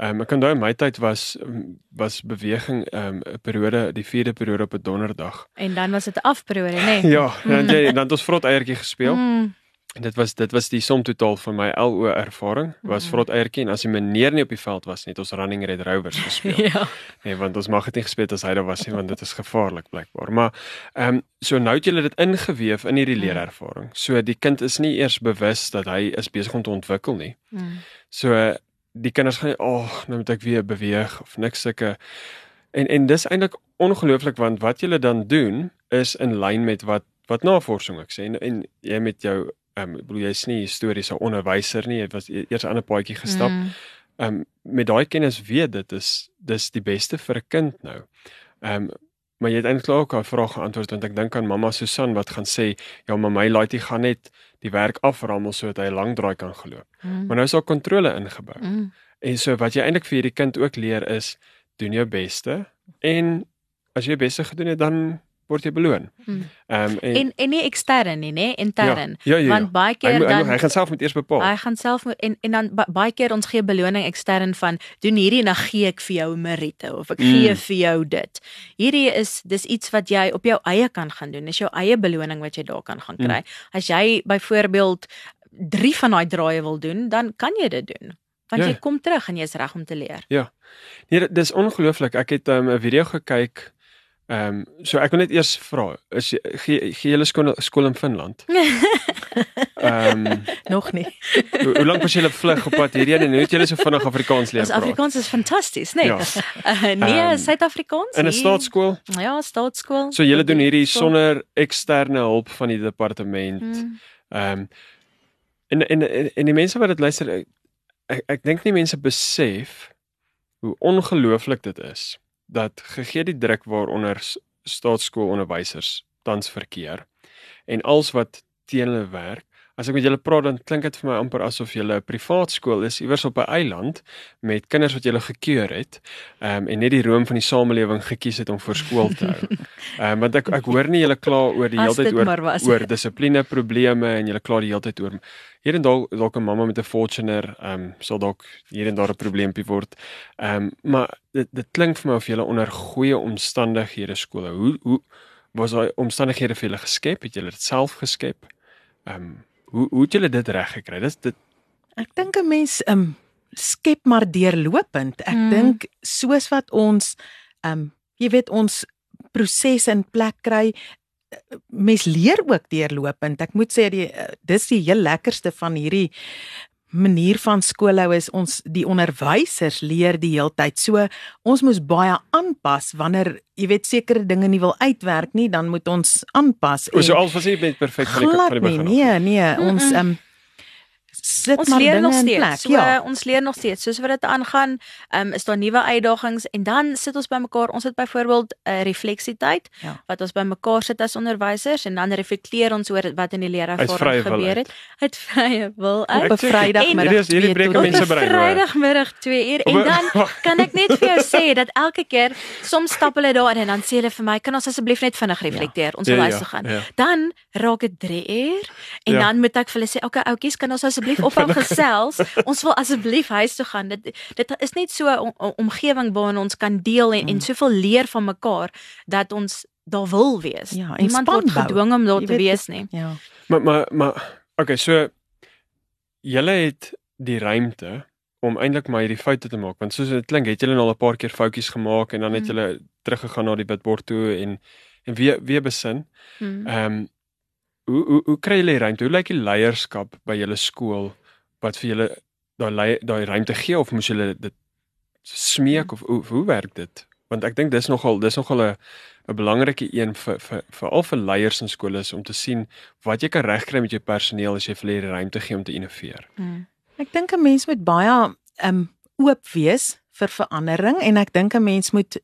ehm um, ek kan in my tyd was was beweging ehm um, 'n periode die vierde periode op 'n donderdag. En dan was dit 'n afperiode, nê? Nee. [laughs] ja, dan jy dan het ons vrot eiertjie gespeel. Mm. Dit was dit was die som totaal van my LO ervaring was vrot eiertjie en as die meneer nie op die veld was nie het ons running red rovers gespeel. [laughs] ja. Nee, want ons mag dit nie gespeel as hy daar was nie want dit is gevaarlik blykbaar. Maar ehm um, so nou het julle dit ingeweef in hierdie mm. leerervaring. So die kind is nie eers bewus dat hy is besig om te ontwikkel nie. Mm. So die kinders gaan ag oh, nou moet ek weer beweeg of niks sulke en en dis eintlik ongelooflik want wat julle dan doen is in lyn met wat wat navorsing ek sê en, en jy met jou ehm um, ek bedoel jy's nie historiese onderwyser nie, jy was e-, eers 'n ander paadjie gestap. Mm. Ehm mm. um, met daai kennis weet dit is dis die beste vir 'n kind nou. Ehm um, maar jy het eintlik ook 'n vraag geantwoord want ek dink aan mamma Susan wat gaan sê, ja, maar my laaitie gaan net die werk aframmel sodat hy 'n lang draai kan geloop. Mm. Maar nou is daar kontrole ingebou. Mm. En so wat jy eintlik vir hierdie kind ook leer is doen jou beste en as jy beste gedoen het dan word jy beloon. Hmm. Ehm um, en, en en nie ekstern nie, nê, intern. Ja, ja, ja, Want baie keer hy, dan hy, hy gaan self met eers bepaal. Hy gaan self moet en en dan baie keer ons gee beloning ekstern van doen hierdie en dan gee ek vir jou meriete of ek mm. gee vir jou dit. Hierdie is dis iets wat jy op jou eie kan gaan doen. Dis jou eie beloning wat jy daar kan gaan kry. Mm. As jy byvoorbeeld 3 van daai draaie wil doen, dan kan jy dit doen want ja. jy kom terug en jy's reg om te leer. Ja. Nee, dis ongelooflik. Ek het ehm, 'n um, video gekyk Ehm um, so ek wil net eers vra, is gee gee julle skool skool in Finland? [laughs] Ehm um, nog nie. hoe, hoe lank was julle vlug op pad hierheen en hoe het julle so vinnig Afrikaans leer praat? Afrikaans is fantasties, nee. Ja. Uh, nee, um, Suid-Afrikaans. In 'n staatskool? Ja, staatskool. So julle doen hierdie sonder eksterne hulp van die departement. Hmm. Ehm um, en, en en die mense wat dit luister ek ek dink nie mense besef hoe ongelooflik dit is dat gegee die druk waaronder staatskoolonderwysers tans verkeer en als wat teen hulle werk As ek met julle praat dan klink dit vir my amper asof julle 'n privaat skool is iewers op 'n eiland met kinders wat julle gekeur het um, en net die room van die samelewing gekies het om vir skool te hou. [laughs] Ehm um, want ek ek hoor nie julle kla oor die hele tyd oor oor dissipline probleme en julle kla die hele tyd oor hier en daar dalk 'n mamma met 'n Fortuner ehm um, sal dalk hier en daar 'n probleempie word. Ehm um, maar dit dit klink vir my of julle onder goeie omstandighede skole. Hoe hoe was daai omstandighede vir julle geskep? Het julle dit self geskep? Ehm um, hoe hoe het julle dit reg gekry? Dis dit Ek dink 'n mens ehm um, skep maar deurlopend. Ek mm. dink soos wat ons ehm um, jy weet ons proses in plek kry mens leer ook deurlopend. Ek moet sê die dis die heel lekkerste van hierdie manier van skoolhou is ons die onderwysers leer die heeltyd. So ons moes baie aanpas wanneer jy weet sekere dinge nie wil uitwerk nie, dan moet ons aanpas. O, so alles was nie perfek van die begin. Nee, nee, ons ehm um, sit ons maar leer nog steeds. Plek, so, ja. ons leer nog steeds. Soos wat dit aangaan, um, is daar nuwe uitdagings en dan sit ons bymekaar. Ons het byvoorbeeld 'n uh, refleksietyd ja. wat ons bymekaar sit as onderwysers en dan reflekteer ons oor wat in die leerervaring gebeur het. Het vrye wil uit. Op Vrydagmiddag. Hierdie breek mense brein. Vrydagmiddag 2 uur en dan [laughs] kan ek net vir jou sê dat elke keer soms stap hulle daar en dan sê hulle vir my, "Kan ons asseblief net vinnig reflekteer? Ja. Ons wil ja, huis toe gaan." Ja, ja. Dan raak dit 3 uur en ja. dan moet ek vir hulle sê, "Oké, okay, oudjies, kan ons asseblief ophou gesels. ons wil asseblief huis toe gaan. Dit dit is net so 'n om, omgewing waarin ons kan deel en mm. en soveel leer van mekaar dat ons daar wil wees. Ja, Niemand word gedwing om daar te wees nie. Ja. Maar maar maar okay, so julle het die ruimte om eintlik maar hierdie foute te maak want soos dit klink het julle al 'n paar keer foutjies gemaak en dan het mm. julle teruggegaan na die bidbord toe en en weer weer besin. Mm. Ehm mm. um, hoe hoe hoe kry julle ruimte? Hoe lyk die leierskap by julle skool wat vir julle daai daai ruimte gee of moet julle dit smeek of hoe, hoe werk dit? Want ek dink dis nogal dis nogal 'n 'n belangrike een vir vir vir al vir leiers in skole is om te sien wat jy kan regkry met jou personeel as jy vir hulle ruimte gee om te innoveer. Hmm. Ek dink 'n mens moet baie um oop wees vir verandering en ek dink 'n mens moet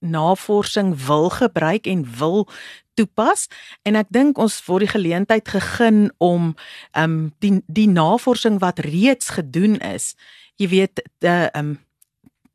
navorsing wil gebruik en wil toepas en ek dink ons word die geleentheid gegee om ehm um, die die navorsing wat reeds gedoen is, jy weet, te ehm um,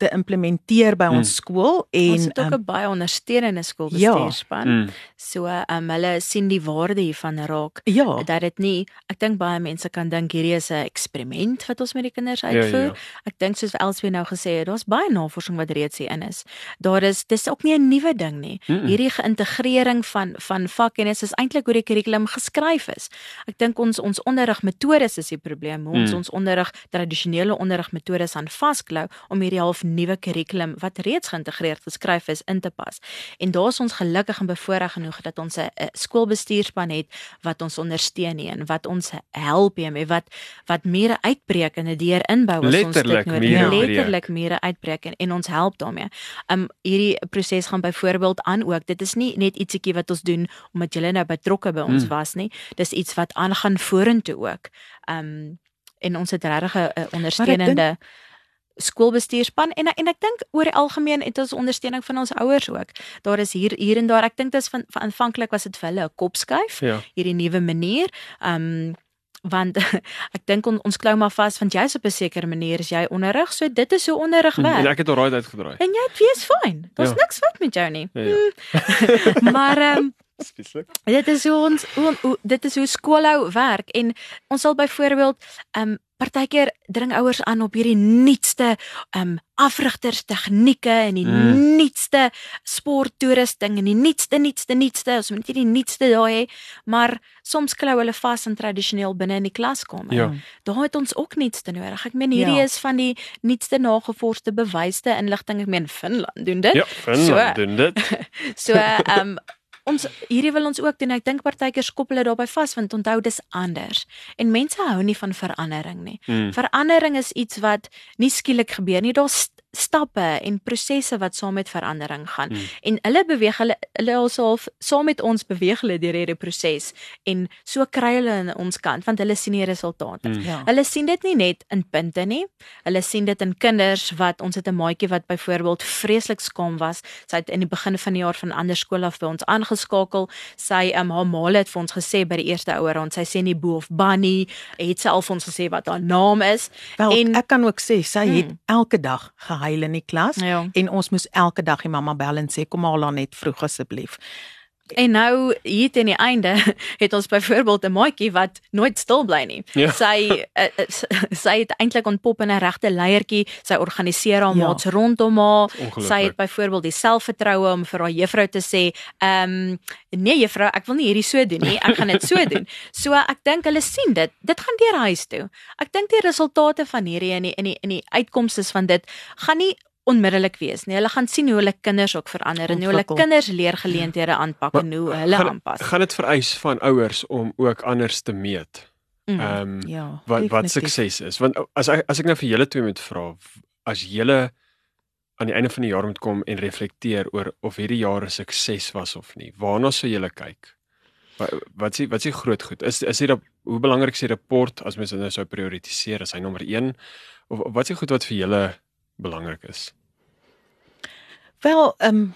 te implementeer by ons Mm. skool en ons het ook ehm, 'n baie ondersteunende skoolbestuurspan. Mm. So um, hulle sien die waarde hiervan raak ja, dat dit nie ek dink baie mense kan dink hierdie is 'n eksperiment wat ons met die kinders Ja, ja, uitvoer. ja. Ek dink soos Elsbie nou gesê het, daar's baie navorsing wat reeds hier in is. Daar is dis ook nie 'n nuwe ding nie. Mm -mm. Hierdie geïntegreering van van vakkennis is eintlik hoe die kurrikulum geskryf is. Ek dink ons ons onderrigmetodes is die probleem. Hoe ons Mm. ons onderrig tradisionele onderrigmetodes aan vasklou om hierdie half nuwe kurrikulum wat reeds geïntegreerd geskryf is in te pas. En daar's ons gelukkig en bevoorreg genoeg dat ons 'n skoolbestuurspan het wat ons ondersteun en wat ons help hiermee wat wat mure uitbreek en 'n deur inbou as ons dit Letterlik nodig het. Letterlik mure uitbreek en, en ons help daarmee. Um hierdie proses gaan byvoorbeeld aan ook. Dit is nie net ietsiekie wat ons doen omdat julle nou betrokke by ons Mm. was nie. Dis iets wat aangaan vorentoe ook. Um en ons het regtig 'n ondersteunende skoolbestuurspan en en ek dink oor die algemeen het ons ondersteuning van ons ouers ook. Daar is hier hier en daar. Ek dink dis van, van aanvanklik was dit vir hulle 'n kopskuif Ja. hierdie nuwe manier. Um want [laughs] ek dink on, ons klou maar vas want jy's op 'n sekere manier is jy onderrig, so dit is hoe onderrig En werk. ek het alraai uitgedraai. En jy wees fyn. Daar's Ja. niks fout met jou nie. Ja, ja. [laughs] Maar ehm um, Spesifiek. dit is hoe ons hoe, hoe dit is hoe skoolhou werk en ons sal byvoorbeeld ehm um, partykeer dring ouers aan op hierdie nuutste ehm um, afrigters tegnieke en die Mm. nuutste sporttoerusting en die nuutste nuutste nuutste ons moet nie die nuutste daai hê maar soms klou hulle vas aan tradisioneel binne in die klaskamer. Ja. Daar het ons ook nuutste nodig. Ek meen hierdie Ja. is van die nuutste nagevorsde bewyste inligting. Ek meen Finland doen dit. Ja, Finland doen dit. [laughs] So ehm um, ons hierdie wil ons ook doen. Ek dink partykeer skop hulle daarbey vas want onthou dis anders. En mense hou nie van verandering nie. Mm. Verandering is iets wat nie skielik gebeur nie. Daar's stappe en prosesse wat saam met verandering gaan. Mm. En hulle beweeg hulle hulle alself saam met ons beweeg hulle deur hierdie proses en so kry hulle aan ons kant want hulle sien die resultate. Mm. ja. Hulle sien dit nie net in punte nie. Hulle sien dit in kinders wat ons het 'n maatjie wat byvoorbeeld vreeslik skaam was. Sy het in die begin van die jaar van 'n ander skool af by ons aangeskakel. Sy um, haar ma het vir ons gesê by die eerste ouer rond, sy sê nie Bo of Bunny, het sy al vir ons gesê wat haar naam is. Wel, En- ek kan ook sê sy het Mm. elke dag gehuil in die klas Ja. en ons moes elke dag die mamma bel en sê kom haal haar net vroeg asseblief. En nou hier teen die einde [laughs] het ons byvoorbeeld 'n maatjie wat nooit stil bly nie. Ja. Sy uh, sy het eintlik ontpop in 'n regte leiertjie. Sy organiseer haar Ja. maats rondom haar. Sy het byvoorbeeld die selfvertroue om vir haar juffrou te sê, "Ehm um, nee juffrou, ek wil nie hierdie so doen nie. Ek gaan dit so doen." [laughs] So ek dink hulle sien dit. Dit gaan deur huis toe. Ek dink die resultate van hierdie in die in die in die uitkomste van dit gaan nie onmiddellik wees nie. Hulle gaan sien hoe hulle kinders ook verander en hoe hulle kinders leergeleenthede aanpak en hoe hulle gaan, aanpas. Gaan dit vereis van ouers om ook anders te meet? Mm. Ehm um, Ja. wat wat sukses is. Want as as ek nou vir julle twee moet vra, as julle aan die einde van die jaar moet kom en reflekteer oor of hierdie jaar 'n sukses was of nie, waarna sou julle kyk? Wat wat is wat is die groot goed? Is is dit hoe belangrik is die rapport as mens nou sou prioritiseer as hy nommer 1 of wat is die goed wat vir julle belangrik is? Wel, ehm um,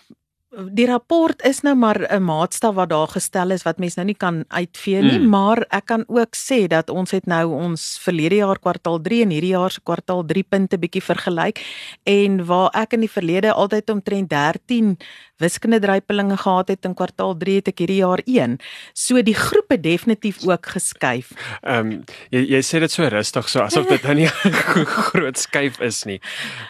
die rapport is nou maar 'n maatstaf wat daar gestel is wat mens nou nie kan uitvee nie, Mm. maar ek kan ook sê dat ons het nou ons verlede jaar kwartaal 3 en hierdie jaar se kwartaal 3 punte bietjie vergelyk en waar ek in die verlede altyd omtrent 13 wiskunde drypelinge gehad het in kwartaal 3 het ek hierdie jaar 1. So die groep het definitief ook geskuif. Ehm um, jy jy sê dit so rustig so asof dit nou nie 'n [laughs] groot skuif is nie.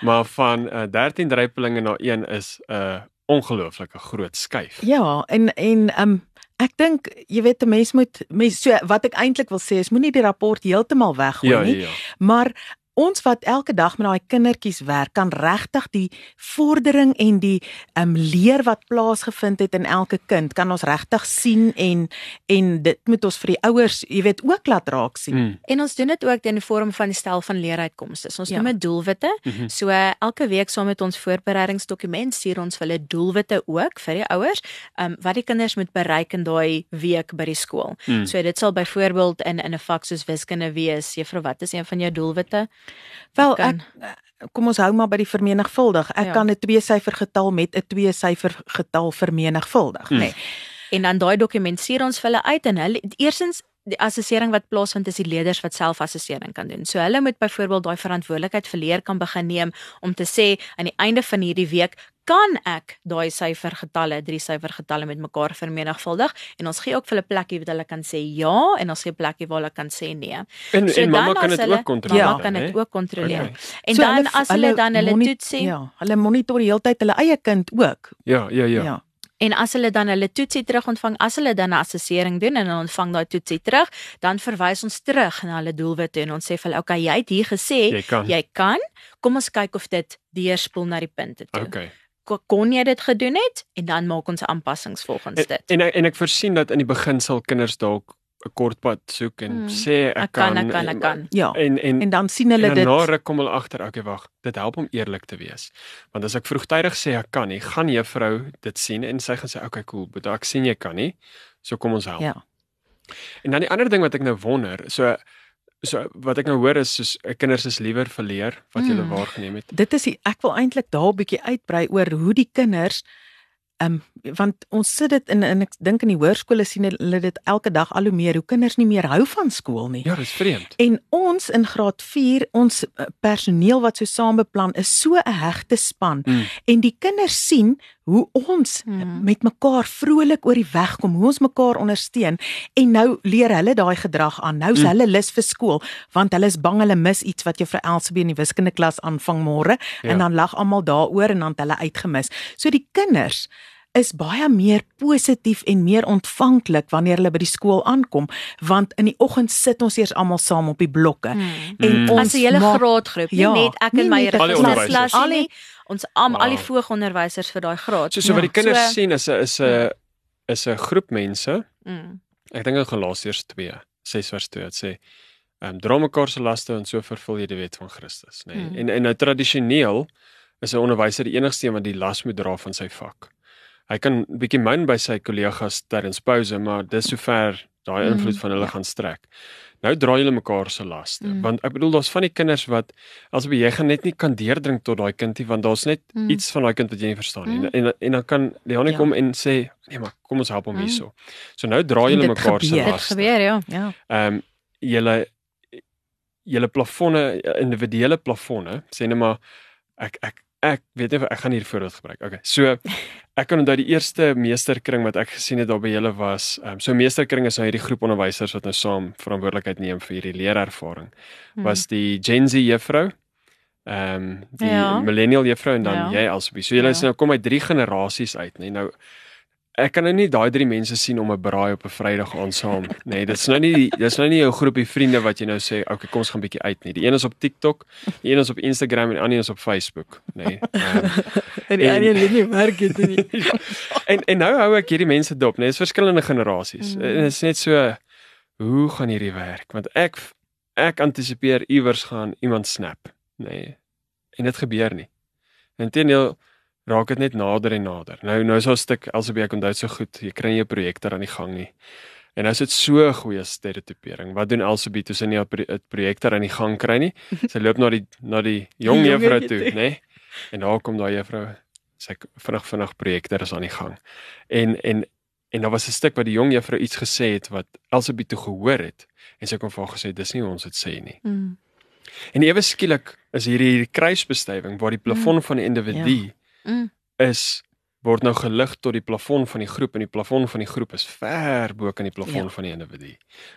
Maar van uh, 13 drypelinge na 1 is 'n uh, ongelooflike groot skuif. Ja, en en um, ek dink jy weet 'n mens moet mens so wat ek eintlik wil sê is moenie die rapport heeltemal weggooi ja, nie, ja, ja. maar ons wat elke dag met daai kindertjies werk kan regtig die vordering en die ehm um, leer wat plaasgevind het in elke kind kan ons regtig sien en en dit moet ons vir die ouers, jy weet, ook laat raak sien. Mm. En ons doen dit ook in die vorm van die stel van leeruitkomste. Ons Ja. noem dit doelwitte. Mhm. So uh, elke week saam met ons voorbereidingsdokument stuur ons hulle doelwitte ook vir die ouers, um, wat die kinders moet bereik in daai week by die skool. Mm. So dit sal byvoorbeeld in in 'n vak soos wiskunde wees. Juffrou, wat is een van jou doelwitte? Wel, kan- ek kom ons hou maar by die vermenigvuldig. Ek Ja. kan 'n twee syfer getal met 'n twee syfer getal vermenigvuldig, Hmm. nê. Nee. En dan daai dokument stuur ons vir hulle uit en hulle eersins die assessering wat plaasvind is die leerders wat selfassessering kan doen. So hulle moet byvoorbeeld daai verantwoordelikheid vir leer kan begin neem om te sê aan die einde van hierdie week kan ek daai syfergetalle, drie syfergetalle met mekaar vermenigvuldig en ons gee ook vir hulle plekkie wat hulle kan sê ja en ons gee plekkie waar hulle kan sê nee. En So en mamma dan kan dit ook kontroleer. Mamma kan dit ook kontroleer. Okay. En So dan hulle- as hulle dan hulle toetsie Ja, hulle monitor die hele tyd hulle eie kind ook. Ja, ja, ja. ja. En as hulle dan hulle toetsie terug ontvang, as hulle dan 'n assessering doen en hulle ontvang daai toetsie terug, dan verwys ons terug na hulle doelwitte en ons sê vir hulle, "Oké, jy het hier gesê Jy kan. jy kan. Kom ons kyk of dit deurspoel na die punte toe. Okay. Ko- Kon jy dit gedoen het en dan maak ons aanpassings volgens En, dit. en ek- en ek voorsien dat in die begin sal kinders dalk 'n kort pad soek en Hmm. sê ek, Ek kan, ek kan, ek kan. Ja. En en En dan sien hulle en dit. dan na ruk kom hulle agter, okay, wag, dit help om eerlik te wees. Want as ek vroegtydig sê ek kan nie, gaan juffrou dit sien en sy gaan sê, okay, cool, but ek sien jy kan nie. So kom ons help. Ja. En dan die ander ding wat ek nou wonder, so so wat ek nou hoor is soos eh, kinders is liewer verleer wat jy Mm. waargeneem het. Dit is die, ek wil eintlik daar 'n bietjie uitbrei oor hoe die kinders ehm um, want ons sit dit in en ek dink in die hoërskole sien hulle dit elke dag al hoe meer hoe kinders nie meer hou van skool nie. Ja, dis vreemd. En ons in graad 4, ons eh, personeel wat so saam beplan is so 'n hegte span Mm. en die kinders sien hoe ons Mm. met mekaar vrolik oor die weg kom, hoe ons mekaar ondersteun en nou leer hulle daai gedrag aan. Nou is Mm. hulle lus vir skool want hulle is bang hulle mis iets wat juffrou Elsabie in die wiskundeklas aanvang môre Ja. en dan lag almal daaroor en dan het hulle uitgemis. So die kinders is baie meer positief en meer ontvanklik wanneer hulle by die skool aankom want in die oggend sit ons eers almal saam op die blokke Hmm. en Mm. ons As 'n hele graadgroep, nie Ja, net ek en my Al die registerklas onderwysers. nie. Al die- Ons am al die Wow. voogonderwysers vir daai graad. So so wat die Ja, kinders so- sien is 'n is 'n is 'n groep mense. Mm. Ek dink in Galasiërs 2, 6 vers 2 dit sê ehm um, dra mekaar se laste en so vervul jy die wet van Christus, nê. Nee. Mm. En en nou tradisioneel is 'n onderwyser die enigste een wat die las moet dra van sy vak. Hy kan bietjie min by sy kollegas tydens pouse, maar dis sover daai Mm, invloed van hulle ja. gaan strek. Nou dra julle mekaar se laste, Mm. want ek bedoel daar's van die kinders wat asof jy gaan net nie kan deurdrink tot daai kind nie, want daar's net Mm. iets van daai kind wat jy nie verstaan nie. Mm. En, en en dan kan Leonie Ja. kom en sê, nee maar kom ons help hom Mm. hierso. So nou dra julle mekaar se gebeur. Dit laste. gebeur ja. ja Ehm um, julle julle plafonne individuele plafonne sê net maar ek ek ek weet nie ek gaan hier voorbeeld gebruik. Okay. So ek kan onthou die eerste meesterkring wat ek gesien het daar by julle was, ehm um, so meesterkring is nou hierdie groep onderwysers wat nou saam verantwoordelikheid neem vir hierdie leerervaring. Hmm. Was die Gen Z juffrou ehm um, die Ja. millennial juffrou en dan Ja. jy alsbe. So julle is Ja. nou kom uit drie generasies uit, nê. Nou ek kan nou nie daai drie mense sien om 'n braai op 'n Vrydag aan saam, nê. Nee, dit's nou nie dis nou nie jou groepie vriende wat jy nou sê, okay, kom ons gaan bietjie uit nie. Die een is op TikTok, die een is op Instagram en die ander is op Facebook, nê. Nee. Um, [laughs] en die ander het nie werk het nie [laughs] en en nou hou ek hierdie mense dop, nê. Nee, dis verskillende generasies. Mm. En dit is net so hoe gaan hierdie werk? Want ek ek antisipeer iewers gaan iemand snap, nê. Nee. En dit gebeur nie. Inteendeel raak dit net nader en nader. Nou nou is daar 'n stuk alsoos ek onthou so goed, jy kry nie 'n projektor aan die gang nie. En nou is dit so 'n goeie stereotypering. Wat doen Elsabie toe sy nie 'n pro- 'n projektor aan die gang kry nie? [laughs] Sy loop na die na die jong juffrou toe, nê? Nee? En daar kom daai juffrou sy k- vinnig vinnig projektor is aan die gang. En en en daar was 'n stuk wat die jong juffrou iets gesê het wat Elsabie toe gehoor het en sy kom vir haar gesê dis nie ons dit sê nie. Mm. En ewe skielik is hierdie hierdie kruisbestuiving waar die plafon van die individu Mm. is word nou gelig tot die plafon van die groep en die plafon van die groep is ver bo kan die plafon Ja. van die individu.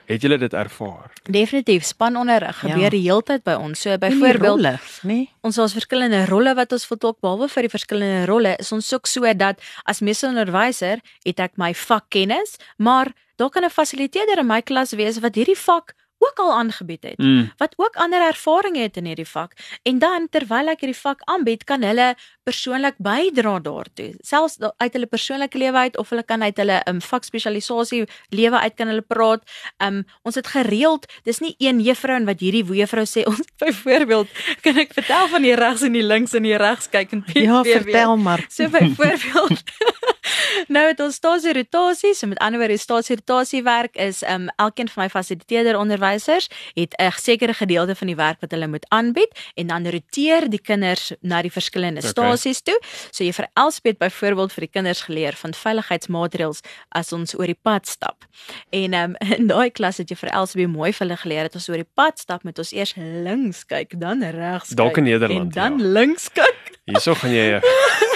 Het julle dit ervaar? Definitief spanonderrig gebeur Ja. die heeltyd by ons. So byvoorbeeld nê ons het verskillende rolle wat ons voltooid behalwe vir die verskillende rolle is ons ook so dat as meesteronderwyser het ek my vakkennis, maar daar kan 'n fasiliteerder in my klas wees wat hierdie vak ook al aangebied het Mm. wat ook ander ervaring het in hierdie vak. En dan terwyl ek hierdie vak aanbied kan hulle persoonlik bydra daartoe. Selfs uit hulle persoonlike lewe uit of hulle kan uit hulle um, vakspesialisasie lewe uit kan hulle praat. Um, ons het gereeld dis nie een juffrou en wat hierdie juffrou sê. [laughs] Ons byvoorbeeld kan ek vertel van die regs en die links en die regs kyk en ja PVV. vertel maar. So byvoorbeeld [laughs] [laughs] Nou het ons stasie rotasie, so met ander woorde stasie rotasie werk is um elkeen van my fasiliteerder onderwysers het 'n sekere gedeelte van die werk wat hulle moet aanbied en dan roteer die kinders na die verskillende Okay. stasies toe. So jy vir Elspet byvoorbeeld vir die kinders geleer van veiligheidsmaatreëls as ons oor die pad stap. En um [laughs] in daai klas het jy vir Elspet mooi vir hulle geleer dat ons oor die pad stap met ons eers links kyk, dan regs kyk. Dalk in Nederland, en dan ja. links kyk. Hierso gaan jy [laughs]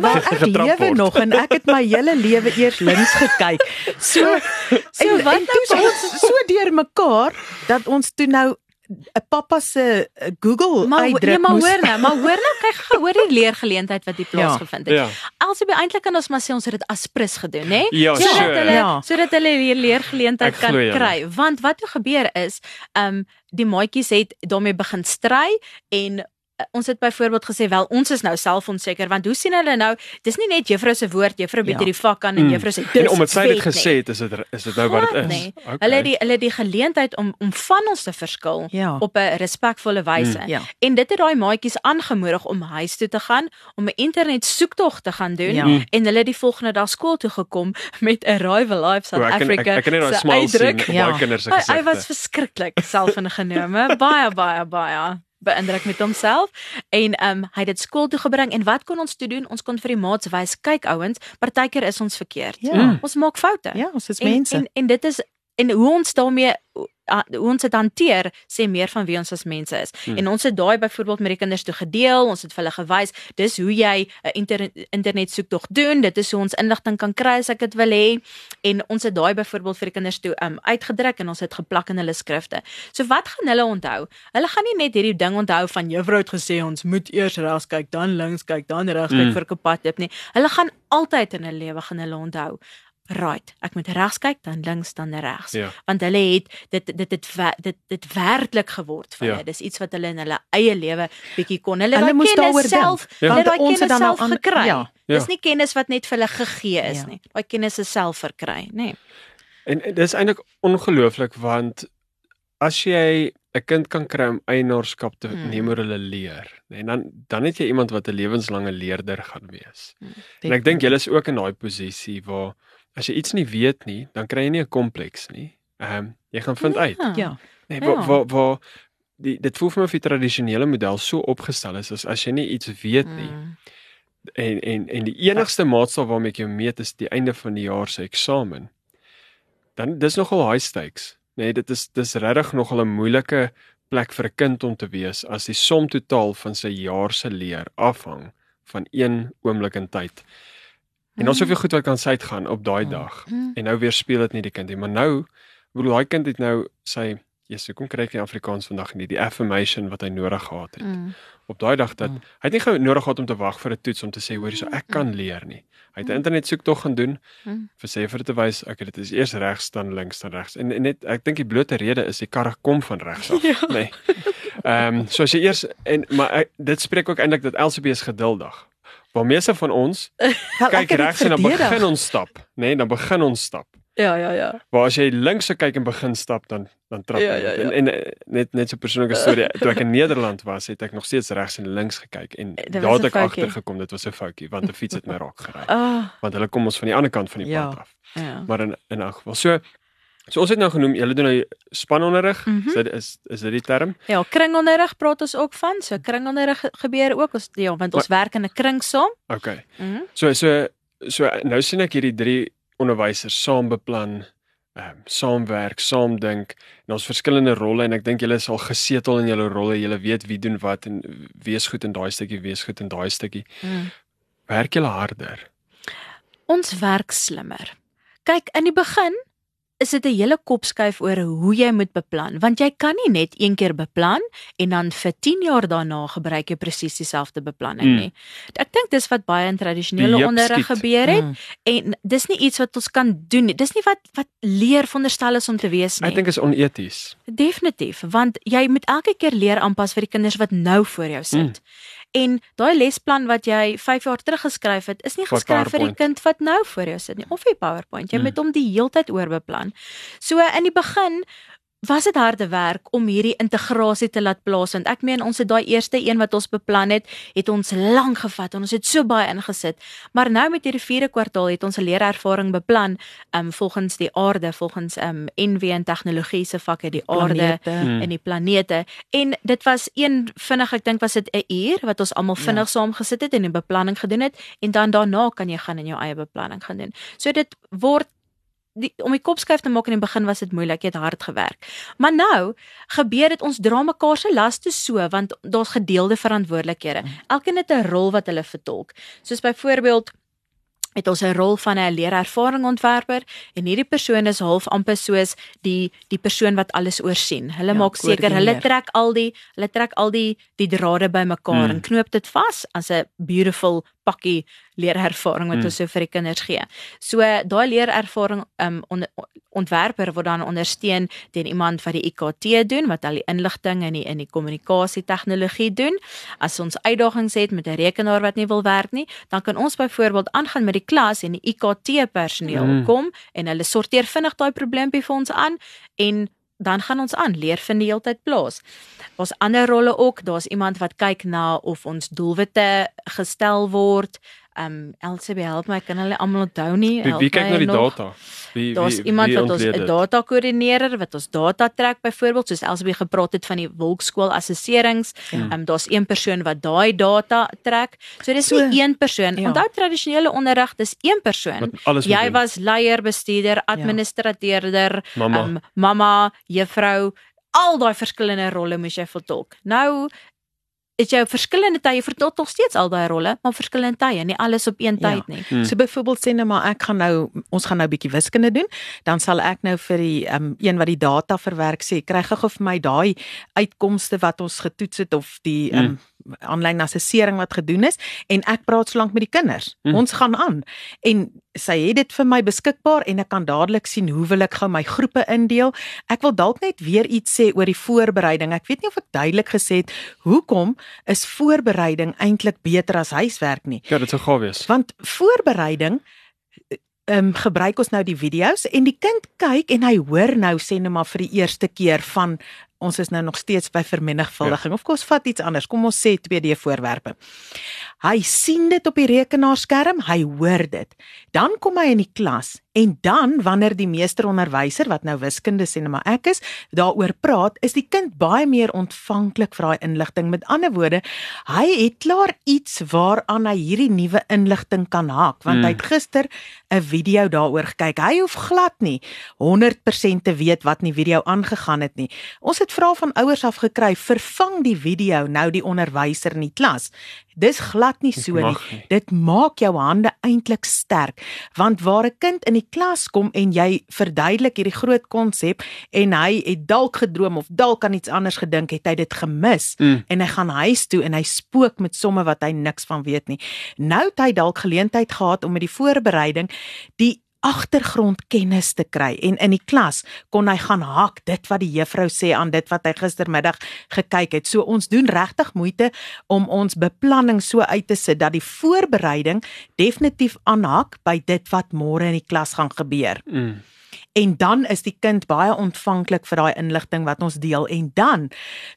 Wel ek lewe nog en ek het my hele lewe eers links gekyk. So [laughs] So en, wat nou ons so deur mekaar dat ons toe nou 'n pappa se eh, Google Maar ho- uitdruk nee, maar moes hoor nou, maar hoor nou kyk gou oor die leergeleentheid wat hier plaasgevind het. ja. Alsbe eintlik kan ons maar sê ons het dit as prins gedoen, hè? Ja, sodat so. hulle Ja. sodat hulle weer leergeleentheid Ek kan glo julle. kry. Want wat toe gebeur is, ehm um, die maatjies het daarmee begin stry en ons het byvoorbeeld gesê wel ons is nou selfonseker want hoe sien hulle nou dis nie net juffrou se woord juffrou bied Ja. hierdie vak aan en Mm. juffrou sê En dis omdat sy dit gesê het, is dit is dit nou wat dit is. nie. Okay. Hulle die hulle die geleentheid om om van ons te verskil Ja. op 'n respekvolle wyse. Ja. En dit het daai maatjies aangemoedig om huis toe te gaan, om 'n internet soektog te gaan doen Ja. Mm. en hulle die volgende dag skool toe gekom met Arrival Live South O, ek ek, Africa. ek kan net daai smile sien Ja. baie kinders se Hy, hy gesigte. was verskriklik selfingenome, [laughs] baie baie baie beïndruk met homself en ehm um, hy het dit skool toe gebring en wat kon ons toe doen? Ons kon vir die maats wys, kyk ouens, partykeer is ons verkeerd. Ja. Ons maak foute. Ja, ons is en, mense. En en dit is en hoe ons daarmee uh, ons dit hanteer sê meer van wie ons as mense is. Hmm. En ons het daai byvoorbeeld met die kinders toe gedeel, ons het vir hulle gewys dis hoe jy 'n inter internet soektog doen, dit is hoe ons inligting kan kry as ek dit wil hê. En ons het daai byvoorbeeld vir die kinders toe um, uitgedruk en ons het geplak in hulle skrifte. So wat gaan hulle onthou? Hulle gaan nie net hierdie ding onthou van juffrou het gesê ons moet eers regs kyk, dan links kyk, dan regs kyk Mm. vir 'n pad loop nie. Hulle gaan altyd in 'n lewe gaan hulle onthou. Right, ek moet regs kyk, dan links, dan regs Ja. want hulle het dit dit wer- dit dit werklik geword vir Ja. hulle. Dis iets wat hulle in hulle eie lewe bietjie kon. Hulle Hulle moes daaroor self, Ja. hulle Want daai ons het kennis dan nou self aan- gekry. ja. Dis Ja. nie kennis wat net vir hulle gegee is Ja. nie. Daai kennis is self verkry, nê. Nee. En en dis eintlik ongelooflik want as jy 'n kind kan kry om eienaarskap te Hmm. neem oor hulle leer, nê, en dan dan het jy iemand wat 'n lewenslange leerder gaan wees. Hmm. En ek dink julle is ook in daai posisie waar as jy iets nie weet nie, dan kry jy nie 'n kompleks nie. Ehm um, jy gaan vind uit. Ja. Nee, Ja. waar waar waar die dit voel vir my of die tradisionele model so opgestel is as as jy nie iets weet nie Mm. en en en die enigste maatstaf waarmee ek jou meet is die einde van die jaar se eksamen. Dan dis nogal high stakes. Nee, dit is dis regtig nogal 'n moeilike plek vir 'n kind om te wees as die som totaal van sy jaar se leer afhang van een oomblik in tyd. En dan soveel goed wat kan sy uitgaan op daai dag. Mm. En nou weer speel dit nie die kind nie, maar nou bedoel daai kind het nou sy Jesus, kom kry ek nie Afrikaans vandag nie, die affirmation wat hy nodig gehad het. Mm. Op daai dag dat Mm. hy het nie gou nodig gehad om te wag vir 'n toets om te sê hoor hierso ek kan leer nie. Hy het 'n internet soek tog gaan doen Mm. vir sê vir te wys ek dit is eers regs dan links dan regs. En, en net ek dink die blote rede is die karre kom van regs af, [laughs] Ja. nê. Nee. Ehm so as jy eers en maar ek, dit spreek ook eintlik dat LCB is geduldig. Waar meeste van ons [laughs] Wel, kyk regs en dan begin ons stap, nê, nee, dan begin ons stap. Ja, ja, ja. Maar as jy links se kyk en begin stap dan dan trap jy. Ja, ja, ja. En, en eh, net net so 'n persoonlike storie. [laughs] Toe ek in Nederland was, het ek nog steeds regs en links gekyk en daar het ek foutjie. agtergekom dit was 'n foutjie want 'n fiets het my raak gery. [laughs] Ah, Want hulle kom ons van die ander kant van die Ja. pad af. ja. Maar in in elk geval. So so ons het nou genoem, julle doen nou spanonderrig. Mhm. Is dit is is dit die term? Ja, kringonderrig praat ons ook van. So kringonderrig ge- gebeur ook ons ja, want ons werk in 'n kring saam. Okay. Mhm. So so so nou sien ek hierdie drie onderwysers saam beplan, ehm um, saamwerk, saam dink en ons verskillende rolle en ek dink julle is al gesetel in julle rolle. Julle weet wie doen wat en wie is goed in daai stukkie, wie is goed in daai stukkie. Mm. Werk julle harder. Ons werk slimmer. Kyk, in die begin is dit 'n hele kopskuif oor hoe jy moet beplan, want jy kan nie net een keer beplan en dan vir 10 jaar daarna gebruik jy presies dieselfde beplanning Mm. nie. Ek dink dis wat baie in tradisionele onderrig gebeur het Mm. en dis nie iets wat ons kan doen nie. Dis nie wat wat leer veronderstel is om te wees nie. Ek dink is oneties. Definitief, want jy moet elke keer leer aanpas vir die kinders wat nou voor jou sit. Mm. En daai lesplan wat jy 5 jaar terug geskryf het, is nie Vir geskryf vir die PowerPoint. kind wat nou voor jou sit nie of vir PowerPoint. Jy Mm. moet hom die heeltyd oorbeplan. So in die begin was dit harde werk om hierdie integrasie te laat plaasvind. Ek meen ons het daai eerste een wat ons beplan het, het ons lank gevat en ons het so baie ingesit. Maar nou met hierdie vierde kwartaal het ons 'n leerervaring beplan um volgens die aarde, volgens um NW en tegnologie se vakke die aarde Planete. Hmm. en die planete. En dit was een vinnig, ek dink was dit 'n uur wat ons almal vinnig ja. saam gesit het en 'n beplanning gedoen het en dan daarna kan jy gaan en jou eie beplanning gaan doen. So dit word die om die kop skuif te maak in die begin was dit moeilik, jy het hard gewerk. Maar nou gebeur dit ons dra mekaar se laste so want daar's gedeelde verantwoordelikhede. Elkeen het 'n rol wat hulle vertolk. Soos byvoorbeeld het ons 'n rol van 'n leerervaringontwerper en hierdie persoon is half amper soos die die persoon wat alles oorsien. Hulle Ja, maak seker hulle trek al die hulle trek al die die drade bymekaar Mm. en knoop dit vas as 'n beautiful pakkie leerervaring wat Mm. ons so vir die kinders gee. So daai leerervaring um on, ontwerper word dan ondersteun deur iemand wat die IKT doen wat al die inligting en die in die kommunikasie tegnologie doen. As ons uitdagings het met 'n rekenaar wat nie wil werk nie, dan kan ons byvoorbeeld aangaan met die klas en die IKT personeel Mm. mm. kom en hulle sorteer vinnig daai probleempie vir ons aan en dan gaan ons aan leer vind die hele tyd plaas. Daar's ander rolle ook. Daar's iemand wat kyk na of ons doelwitte gestel word. Um LCB help my, kan hulle almal onthou nie. Wie, wie kyk na die nog. data? Wie Daar's iemand wie wat ons 'n data koördineerder wat ons data trek byvoorbeeld soos Elsbie gepraat het van die wolkskool assesserings. Ja. Ehm um, daar's een persoon wat daai data trek. So dis So, nie een persoon. ja. Onthou tradisionele onderrig dis een persoon. Jy doen. was leier, bestuurder, administrateurder, Mamma. um, mamma, juffrou, al daai verskillende rolle moes jy vertolk. Nou is jy op verskillende tye vertolk nog steeds al daai rolle, maar verskillende tye, nie alles op een Ja. tyd nie. Hmm. So byvoorbeeld sê nou maar ek gaan nou ons gaan nou 'n bietjie wiskunde doen, dan sal ek nou vir die um, een wat die data verwerk sê, kry gou vir my daai uitkomste wat ons getoets het of die um, aanlyn assessering wat gedoen is en ek praat solank met die kinders. Mm. Ons gaan aan. En sy het dit vir my beskikbaar en ek kan dadelik sien hoe wil ek gou my groepe indeel. Ek wil dalk net weer iets sê oor die voorbereiding. Ek weet nie of ek duidelik gesê het hoekom is voorbereiding eintlik beter as huiswerk nie. Ja, dit sou gaaf wees. Want voorbereiding ehm um, gebruik ons nou die video's en die kind kyk en hy hoor nou sê net maar vir die eerste keer van ons is nou nog steeds by vermenigvuldiging ja. of kom ons vat iets anders. Kom ons sê 2D voorwerpe. Hy sien dit op die rekenaarskerm, hy hoor dit. Dan kom hy in die klas en dan wanneer die meesteronderwyser wat nou wiskunde sê net maar ek is, daaroor praat, is die kind baie meer ontvanklik vir daai inligting. Met ander woorde, hy het klaar iets waaraan hy hierdie nuwe inligting kan haak want Mm. hy het gister 'n video daaroor gekyk. Hy hoef glad nie 100% te weet wat in die video aangegaan het nie. Ons het vrae van ouers af gekry, vervang die video nou die onderwyser in die klas. Dis glad nie so nie. Nie. Dit maak jou hande eintlik sterk want waar 'n kind in die klas kom en jy verduidelik hierdie groot konsep en hy het dalk gedroom of dalk aan iets anders gedink, het hy dit gemis Mm. en hy gaan huis toe en hy spook met somme wat hy niks van weet nie. Nou het hy dalk geleentheid gehad om met die voorbereiding die agtergrondkennis te kry en in die klas kon hy gaan hak dit wat die juffrou sê aan dit wat hy gistermiddag gekyk het. So ons doen regtig moeite om ons beplanning so uit te sit dat die voorbereiding definitief aanhak by dit wat môre in die klas gaan gebeur. Mm. En dan is die kind baie ontvanklik vir daai inligting wat ons deel en dan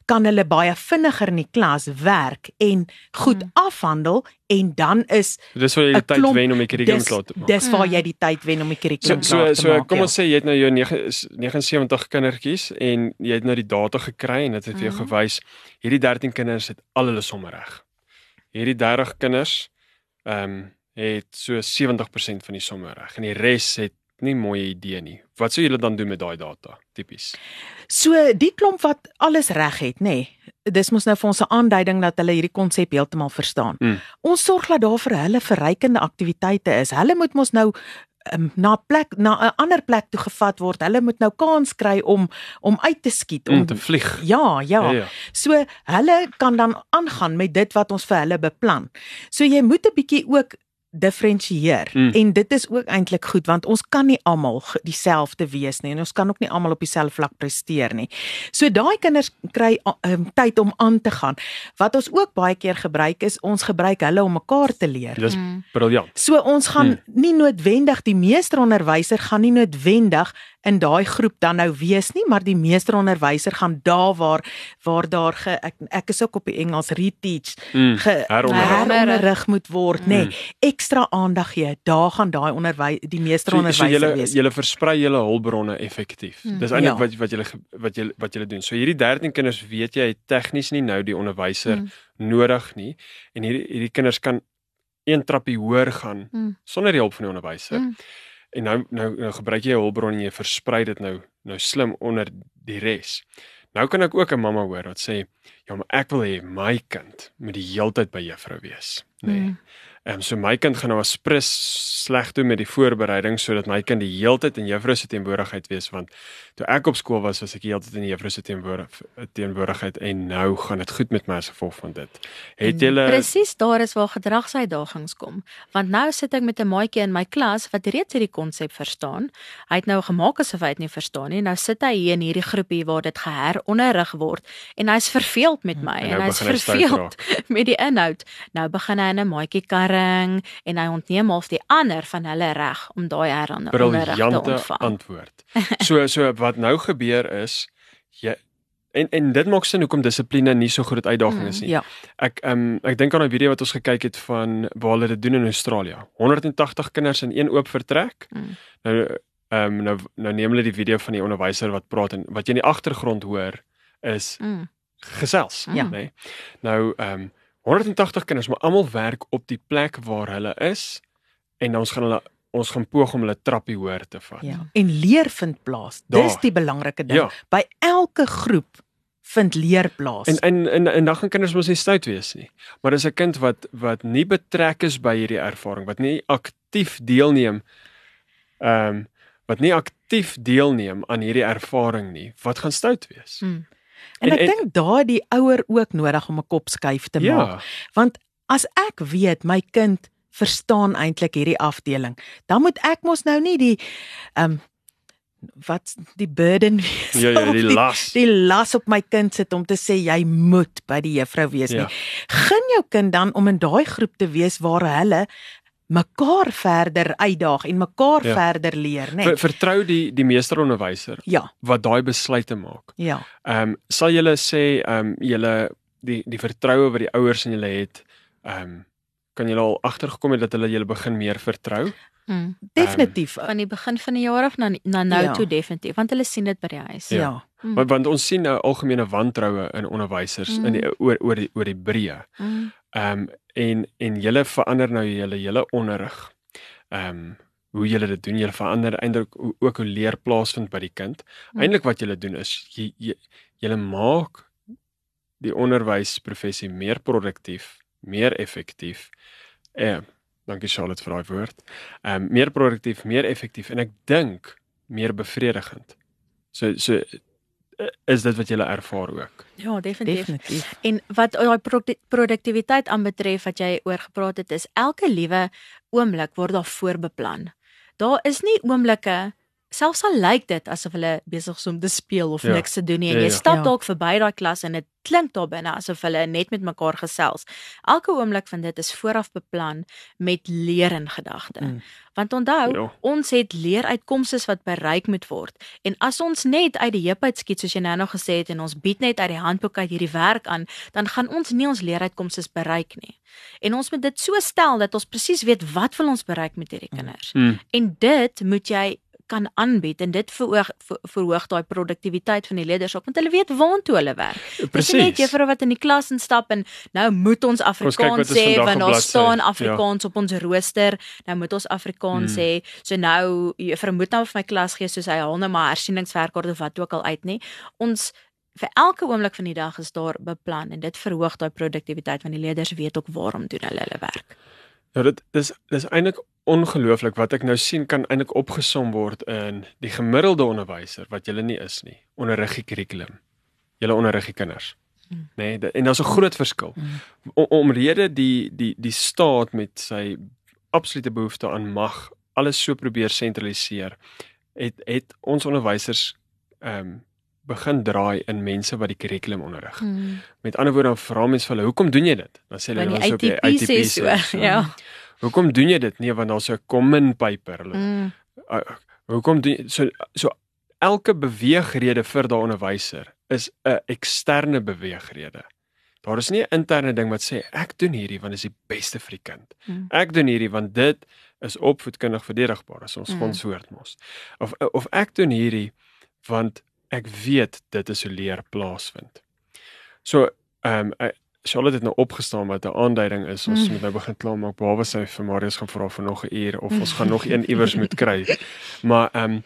kan hulle baie vinniger in die klas werk en goed Mm. afhandel en dan is Dis waar jy die tyd klomp- wen om die kurrikulum klaar te maak. dis waar Mm. jy die tyd wen om die So kurrikulum so klaar te so maak. kom ja. ons sê jy het nou jou 9 is 79 kindertjies en jy het nou die data gekry en dit het vir jou Mhm. gewys hierdie 13 kinders het al hulle somme reg. Hierdie 30 kinders ehm um, het so 70% van die somme reg en die res het nie mooi idee nie. Wat sou julle dan doen met daai data? Tipies. So die klomp wat alles reg het, nê. Nee, dis mos nou vir ons 'n aanduiding dat hulle hierdie konsep heeltemal verstaan. Mm. Ons sorg dat daar vir hulle verrykende aktiwiteite is. Hulle moet mos nou um, na 'n plek na 'n ander plek toe gevat word. Hulle moet nou kans kry om om uit te skiet Om te vlieg. Ja, ja. Ja, ja. So hulle kan dan aangaan met dit wat ons vir hulle beplan. So jy moet 'n bietjie ook diferensieer Mm. en dit is ook eintlik goed want ons kan nie almal dieselfde wees nie en ons kan ook nie almal op dieselfde vlak presteer nie. So daai kinders kry um, tyd om aan te gaan. Wat ons ook baie keer gebruik is ons gebruik hulle om mekaar te leer. Dis Mm. briljant. So ons gaan Hmm. nie noodwendig die meesteronderwyser gaan nie noodwendig in daai groep dan nou wees nie, maar die meesteronderwyser gaan daar waar waar daar ge, ek ek is ook op die Engels reteach Mm, ge, heronderrig. heronderrig moet word, nê. Mm. Nee, ekstra aandag gee. Daar gaan daai onderwy die So, so meesteronderwyser julle wees. julle versprei julle hulpbronne effektief. Mm. Dis eintlik Ja. wat wat julle wat julle wat julle doen. So hierdie 13 kinders weet jy tegnies nie nou die onderwyser Mm. nodig nie en hierdie hierdie kinders kan een trappie hoër gaan Mm. sonder die hulp van die onderwyser. Mm. En nou nou nou gebruik jy hulpbron en jy versprei dit nou nou slim onder die res. Nou kan ek ook 'n mamma hoor wat sê, "Ja, maar ek wil hê my kind moet die heeltyd by juffrou wees." Nee. Mm. Ehm um, so my kind gaan nou as prins sleg doen met die voorbereiding sodat my kind die heeltyd in juffrou se teenwoordigheid wees want toe ek op skool was was ek heeltyd in die juffrou se teenwoordig- teenwoordigheid en nou gaan dit goed met my as gevolg van dit. Het julle Presies, daar is waar gedragsuitdagings kom. Want nou sit ek met 'n maatjie in my klas wat reeds hierdie konsep verstaan. Hy het nou gemaak asof hy dit nie verstaan nie. Nou sit hy hier in hierdie groepie waar dit geheronderrig word en hy's verveeld met my En en, nou hy's begin hy verveeld [laughs] met die inhoud. Nou begin hy in 'n maatjie karring en hy ontneem half die ander van hulle reg om daai heronderrig te briljante ontvang. antwoord. So so wat nou gebeur is jy en en dit maak sin hoekom dissipline nie so groot uitdaging Mm, is nie. ja. Ek ehm um, ek dink aan 'n video wat ons gekyk het van waar hulle dit doen in Australië. 180 kinders in een oop vertrek. Mm. Nou ehm um, nou nou neem hulle die video van die onderwyser wat praat en wat jy in die agtergrond hoor is Mm. gesels, Ja. nê. Nee? Nou ehm um, 180 kinders, maar almal werk op die plek waar hulle is en ons gaan hulle ons gaan poog om hulle trappie hoër te vat. Ja. En leer vind plaas. Dis Daar. die belangrike ding. Ja. By elke groep vind leer plaas. En en en, en dan gaan kinders mos nie stout wees nie. Maar dis 'n kind wat wat nie betrek is by hierdie ervaring, wat nie aktief deelneem ehm um, wat nie aktief deelneem aan hierdie ervaring nie, wat gaan stout wees. Mm. En en- ek dink daai die ouer ook nodig om 'n kop skuif te maak. Ja, Want as ek weet my kind verstaan eintlik hierdie afdeling, dan moet ek mos nou nie die ehm um, wat die burden [laughs] wees. ja, ja, of die las. die las op my kind sit om te sê jy moet by die juffrou wees Ja. nie. Gun jou kind dan om in daai groep te wees waar hulle mekaar verder uitdaag en mekaar Ja. verder leer, né? Ver, vertrou die die meesteronderwyser Ja, wat daai besluite maak. ja. Ehm um, sal julle sê ehm um, julle die die vertroue wat die ouers in julle het, ehm um, kan julle al agtergekom het dat hulle julle begin meer vertrou? Mm. Definitief. Van die begin van die jaar af na na nou Ja. toe definitief, want hulle sien dit by die huis. ja. Ja. Mm. Want want ons sien nou algemene wantroue in onderwysers mm. in die oor oor die oor die breë. Mm. Ehm um, en en julle verander nou julle hele onderrig. Ehm um, hoe julle dit doen, julle verander eintlik ook hoe leer plaasvind by die kind. Mm. Eintlik wat julle doen is jy, jy julle maak die onderwysprofessie meer produktief, meer effektief. Eh, dankie Charlotte vir daai woord. Ehm um, meer produktief, meer effektief en ek dink meer bevredigend. So so is dit wat julle ervaar ook. Ja, definitief. Definitief. En wat daai produ- produktiwiteit aanbetref wat jy oor gepraat het, is elke liewe oomblik word daar voorbeplan. Daar is nie oomblikke selfs al lyk dit asof hulle besig is om te speel of Ja. niks te doen nie en Ja, jy ja. stap Ja. dalk verby daai klas en dit klink daar binne asof hulle net met mekaar gesels. Elke oomblik van dit is vooraf beplan met leer in gedagte. Mm. Want onthou, Ja. ons het leeruitkomste wat bereik moet word. En as ons net uit die heup uit skiet soos jy nou nog gesê het en ons bied net uit die handboek uit hierdie werk aan, dan gaan ons nie ons leeruitkomste bereik nie. En ons moet dit so stel dat ons presies weet wat wil ons bereik met hierdie kinders. Mm. En dit moet jy kan aanbied en dit verhoog ver- verhoog daai produktiwiteit van die leerders ook want hulle weet waantoe hulle werk. Dis nie net juffrou wat in die klas instap en nou moet ons Afrikaans is sê want op daar staan Ja. Afrikaans op ons rooster. Nou moet ons Afrikaans Hmm. sê. So nou juffrou moet nou vir my klas gee soos hy haal nou maar hersieningswerk of wat ook al uit nie. Ons vir elke oomblik van die dag is daar beplan en dit verhoog daai produktiwiteit want die leerders weet ook waarom doen hulle hulle werk. Ja, dit dis dis eintlik ongelooflik wat ek nou sien kan eintlik opgesom word in die gemiddelde onderwyser wat julle nie is nie. Onderrig die kurrikulum. Julle onderrig die kinders. Mm. Nê, nee, en daar's 'n groot verskil. Mm. Om, omrede die die die staat met sy absolute behoefte aan mag alles so probeer sentraliseer, het het ons onderwysers ehm um, begin draai in mense wat die kurrikulum onderrig. Hmm. Met ander woorde dan vra mense vir hulle, "Hoekom doen jy dit?" Dan sê hulle, "Ons op die ITP so. sê [laughs] so." Hoekom doen jy dit? Nee, want daar's 'n common paper. Hulle Mm. uh, hoekom doen jy so so elke beweegrede vir daai onderwyser is 'n eksterne beweegrede. Daar is nie 'n interne ding wat sê ek doen hierdie want dit is die beste vir die kind. Mm. Ek doen hierdie want dit is opvoedkundig verdedigbaar as ons Mm. sponswoord mos. Of of ek doen hierdie want ek weet dit is hoe leer plaasvind. So, ehm um, Charlotte het nou opgestaan wat 'n aanduiding is ons Mm. moet nou begin klaarmaak behalwe sy vir Marius gaan vra vir nog 'n uur of ons gaan nog een [laughs] iewers moet kry. Maar ehm um,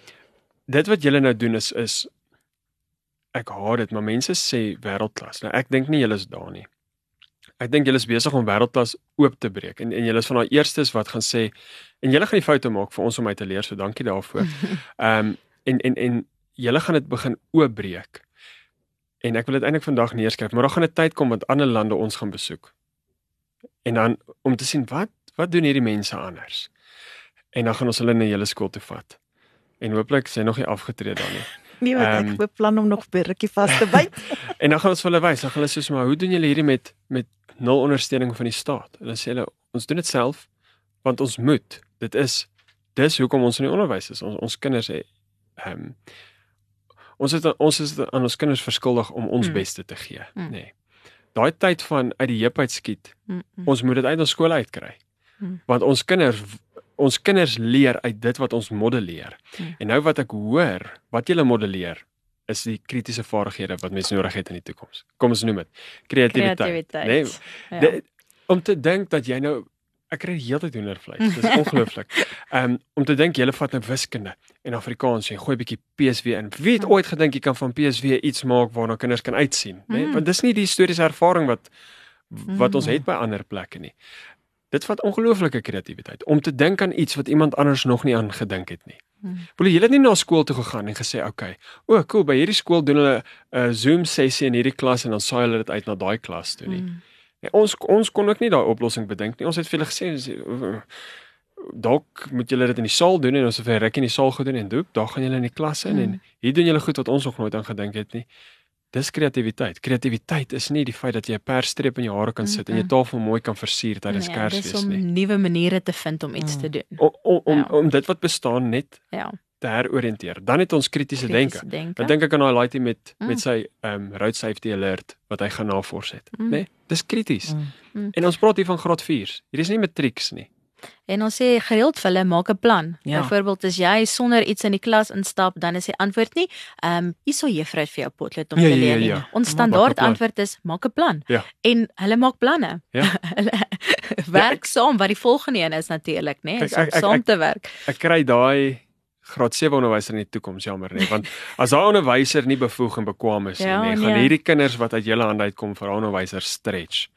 dit wat julle nou doen is is ek haat dit, maar mense sê wêreldklas. Nou ek dink nie julle is daar nie. Ek dink julle is besig om wêreldklas oop te breek en en julle is van daai eerstes wat gaan sê en julle gaan die foute maak vir ons om uit te leer, so dankie daarvoor. [laughs] Ehm um, en en en julle gaan dit begin oopbreek. En ek wil dit eintlik vandag neerskryf, maar daar gaan 'n tyd kom wat ander lande ons gaan besoek. En dan om te sien wat wat doen hierdie mense anders. En dan gaan ons hulle na julle skool toe vat. En hooplik hy nog nie afgetree dan nie. [laughs] Nee, wat Ehm, ek beplan om nog rukkie vas te byt. [laughs] En dan gaan ons vir hulle wys, dan gaan hulle sê maar hoe doen julle hierdie met met nul ondersteuning van die staat? En dan sê hulle ons doen dit self want ons moet. Dit is dis hoekom ons in die onderwys is. Ons ons kinders hè ehm um, ons is ons is aan ons kinders verskuldig om ons Mm. beste te gee, Mm. nê. Nee. Daai tyd van uit die heup uit skiet. Mm, mm. Ons moet dit uit ons skole uitkry. Mm. Want ons kinders ons kinders leer uit dit wat ons modelleer. Mm. En nou wat ek hoor, wat julle modelleer is die kritiese vaardighede wat mense nodig het in die toekoms. Kom ons noem dit kreatiwiteit. Kreatiwiteit. Nee, Ja. Dit- om te dink dat jy nou ek kry die hele tyd hoendervleis. Dis ongelooflik. [laughs] Ehm um, om te dink jy vat nou wiskunde en Afrikaans en gooi 'n bietjie PSW in. Wie het Mm. ooit gedink jy kan van PSW iets maak waarna kinders kan uitsien, né? Nee? Mm. Want dis nie die historiese ervaring wat wat ons Mm. het by ander plekke nie. Dit vat ongelooflike kreatiwiteit om te dink aan iets wat iemand anders nog nie aan gedink het nie. Wil jy het nie na skool toe gegaan en gesê, "Oké, okay, o, cool, by hierdie skool doen hulle 'n Zoom sessie in hierdie klas en dan saai hulle dit uit na daai klas toe nie." Mm. Nee, ons ons kon ook nie daai oplossing bedink nie. Ons het vir hulle gesê ons- uh, dalk moet julle dit in die saal doen en ons het vir ruk in die saal gedoen en doep, daar gaan julle in die klas in Mm. en hier doen julle goed wat ons nog nooit aan gedink het nie. Dis kreatiwiteit. Kreatiwiteit is nie die feit dat jy 'n persstreep in jou hare kan sit en jou Mm-mm. tafel mooi kan versier tydens Nee, dis Kersfees om nie. nuwe maniere te vind om iets Mm. te doen. Om om om, Ja. om dit wat bestaan net Ja. Te heroriënteer. Dan het ons kritiese denke. kritiese denke. Dan dink ek aan daai laaitie met Mm. met sy ehm um, road safety alert wat hy gaan navors het, Mm. né? Nee, dis krities. Mm. Mm. En ons praat hier van graad 4. Hier is nie matrieks nie. En ons sê gereeld vir hulle maak 'n plan. Ja. Byvoorbeeld as jy sonder iets in die klas instap, dan is die antwoord nie, ehm um, hierso juffrou het vir jou potlood om Ja, te ja, leer ja, nie. ja. Ons Maak 'n standaard antwoord is maak 'n plan. Ja. En hulle maak planne. Ja. [laughs] hulle werk saam wat die volgende een is natuurlik, né? Nee, ek- ek- saam ek- te werk. Ek kry daai graad 7 onderwyser in die toekoms jammer nie, want as daai onderwyser nie bevoeg en bekwame is Ja, nie, nee, gaan nee. hierdie kinders wat uit julle hande uitkom vir daai onderwyser stretch.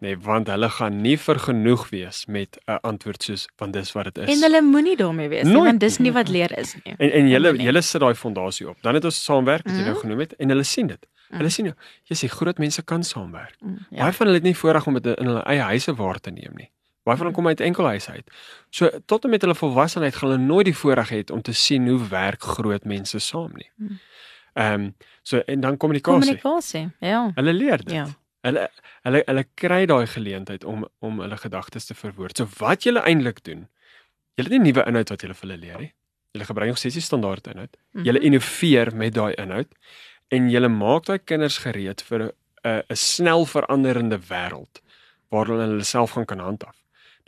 Nee, want hulle gaan nie vergenoeg wees met 'n antwoord soos want dis wat dit is. En hulle moenie daarmee wees Nooit. want dis nie wat leer is nie. en, en julle Nee. julle sit daai fondasie op. Dan het ons saamwerk wat jy nou Mhm. genoem het en hulle sien dit. Hulle Mm. sien jou. Jy sê groot mense kan saamwerk. Mm, Ja. Baie van hulle het nie voorreg om dit in hulle eie huise waar te neem nie. Baie van hulle kom uit enkelhuise uit. So tot en met hulle volwassenheid gaan hulle nooit die voorreg hê om te sien hoe werk groot mense saam nie. Mm. Ehm um, so en dan kommunikasie. Kommunikasie. Ja. Hulle leer dit. Ja. Hulle hulle hulle kry daai geleentheid om om hulle gedagtes te verwoord. So wat julle eintlik doen. Julle het nie nuwe inhoud wat julle vir hulle leer nie. Julle gebruik nog steeds die standaard inhoud. Mhm. Julle innoveer met daai inhoud en julle maak daai kinders gereed vir 'n 'n snel veranderende wêreld waar hulle hulle self gaan kan handhaaf.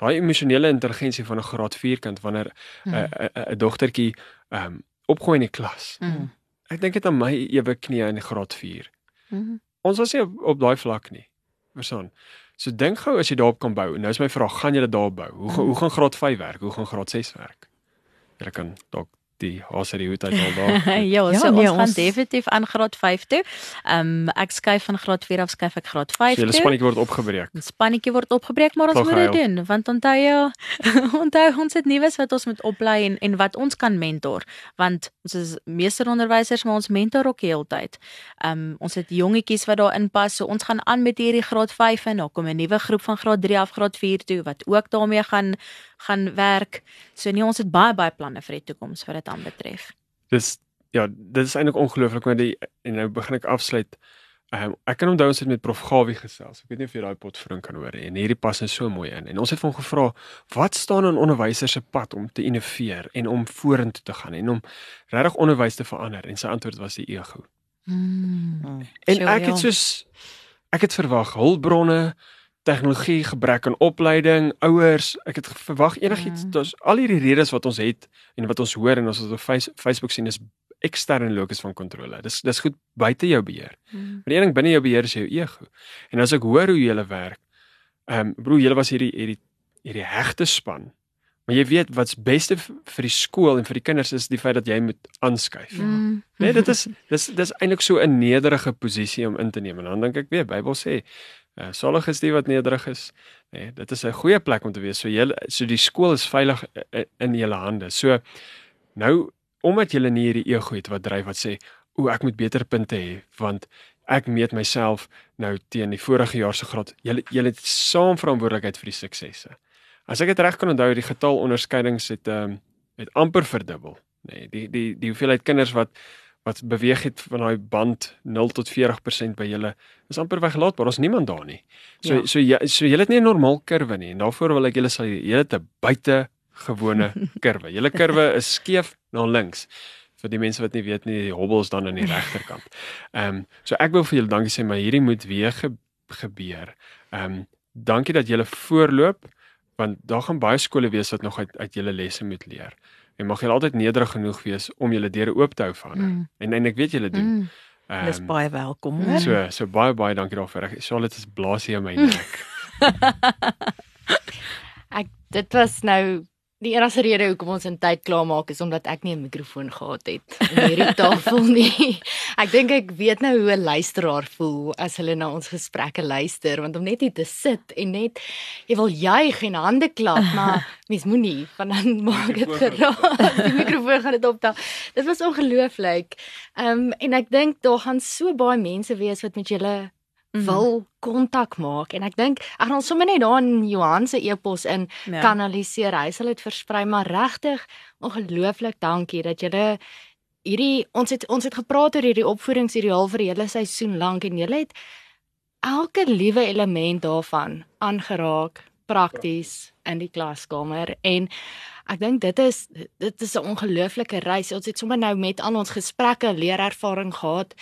Daai emosionele intelligensie van 'n graad 4 kind wanneer 'n Mm. 'n 'n dogtertjie ehm um, opgooi in die klas. Mm. Ek dink dit aan my ewe knie in graad 4. Mhm. Ons was nie op, op daai vlak nie. Verstaan? So dink gou as jy daarop kan bou. Nou is my vraag, gaan julle daar bou? Hoe gaan hoe gaan graad 5 werk? Hoe gaan graad 6 werk? Julle kan dalk die haas uit die hoed uit al daar. [laughs] ja, Ja, so nee, ons gaan ons- definitief aan graad 5 toe. Ehm um, ek skuif van graad 4 af skuif ek graad 5 So toe. spannetjie word opgebreek. Die spannetjie word opgebreek, maar ons Lag moet dit doen want onthou jy [laughs] onthou ons het nuus wat ons moet oplei en en wat ons kan mentor want ons is meesteronderwysers maar ons mentor ook die hele tyd. Ehm um, ons het jongetjies wat daar inpas so ons gaan aan met hierdie graad 5 en dan kom 'n nuwe groep van graad 3 af graad 4 toe wat ook daarmee gaan gaan werk. So nee ons het baie baie planne vir die toekoms wat dit aanbetref. Dis ja, dit is eintlik ongelooflik met die en nou begin ek afsluit. Um, ek kan onthou ons het met Prof Gawie gesels. Ek weet nie of jy daai potvoeding kan hoor nie. En hierdie pas is so mooi in. En ons het hom gevra, "Wat staan in onderwysers se pad om te innoveer en om vorentoe te gaan en om regtig onderwys te verander?" En sy antwoord was die ego. Mm. En Sure, ek ja. het soos ek het verwag hulpbronne, tegnologie, gebrek aan opleiding, ouers, ek het verwag enigiets. Mm. Daar's al hierdie redes wat ons het en wat ons hoor en ons op Face- Facebook sien is eksterne locus van kontrole. Dis dis goed buite jou beheer. Mm. Maar een ding binne jou beheer is jou ego. En as ek hoor hoe julle werk, ehm um, broer, julle was hierdie hierdie hierdie hegte span. Maar jy weet wat's beste vir die skool en vir die kinders is die feit dat jy moet aanskuif. Mm. Nee, dit is dis dis eintlik so 'n nederige posisie om in te neem. En dan dink ek weer, Bybel sê, uh, salig is die wat nederig is. Nee, dit is 'n goeie plek om te wees. So julle so die skool is veilig i- in julle hande. So nou omdat julle nie hierdie ego het wat dryf wat sê, "O, ek moet beter punte hê want ek meet myself nou teen die vorige jaar se graad." Julle julle het saam verantwoordelikheid vir die suksesse. As ek dit reg kan onthou, die getal onderskeidings het ehm um, het amper verdubbel, nê. Nee, die die die hoeveelheid kinders wat wat beweeg het van daai band 0 tot 40% by julle is amper weglaatbaar. Ons niemand daar nie. So Ja. so jy so julle het nie 'n normaal kurwe nie en daarvoor wil ek julle sal julle 'n buite gewone [laughs] kurwe. Julle kurwe is skeef na links. Vir die mense wat nie weet nie, die hobbel is dan aan die regterkant. Ehm um, so ek wil vir julle dankie sê, maar hierdie moet weer ge gebeur. Ehm um, dankie dat julle voorloop want daar gaan baie skole wees wat nog uit uit julle lesse moet leer. En mag julle altyd nederig genoeg wees om julle deure oop te hou vir ander. Mm. En en ek weet julle doen. Mm. Ehm Dis baie welkom. hoor. so so baie baie dankie daarvoor. Ek Charlotte is blaas hier in my [laughs] nek. Ek dit was nou die enigste rede hoekom ons in tyd klaar maak is omdat ek nie 'n mikrofoon gehad het in hierdie [laughs] tafel nie. Ek dink ek weet nou hoe 'n luisteraar voel as hulle na ons gesprekke luister want om net hier te sit en net jy wil juig en hande klap, maar [laughs] mens moenie want dan maak dit geraas. [laughs] Die mikrofoon gaan dit optel. Dit was ongelooflik. Ehm um, en ek dink daar gaan so baie mense wees wat met julle Mhm. wil kontak maak en ek dink ek gaan sommer net daar in Johan se e-pos in Ja. kanaliseer. Hy sal dit versprei, maar regtig ongelooflik dankie dat julle hierdie ons het ons het gepraat oor hierdie opvoedingsideaal vir die hele seisoen lank en julle het elke liewe element daarvan aangeraak prakties in die klaskamer en ek dink dit is dit is 'n ongelooflike reis. Ons het sommer nou met al ons gesprekke leerervaring gehad.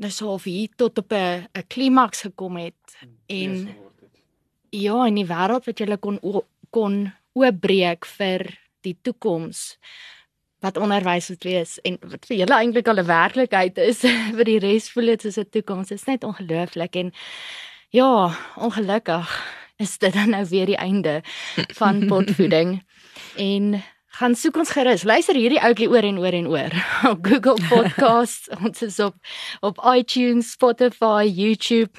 Nou so of hier tot op 'n 'n klimaks gekom het en ja, in die wêreld wat jy kon kon oopbreek vir die toekoms wat onderwys moet wees en wat vir julle eintlik al 'n werklikheid is [laughs] vir die res voel dit soos 'n toekoms. Dit is net ongelooflik en ja, ongelukkig is dit dan nou weer die einde van [laughs] potvoeding. en gaan soek ons gerus. Luister hierdie ouetjie oor en oor en oor [laughs] op Google Podcasts. [laughs] ons is op op iTunes, Spotify, YouTube,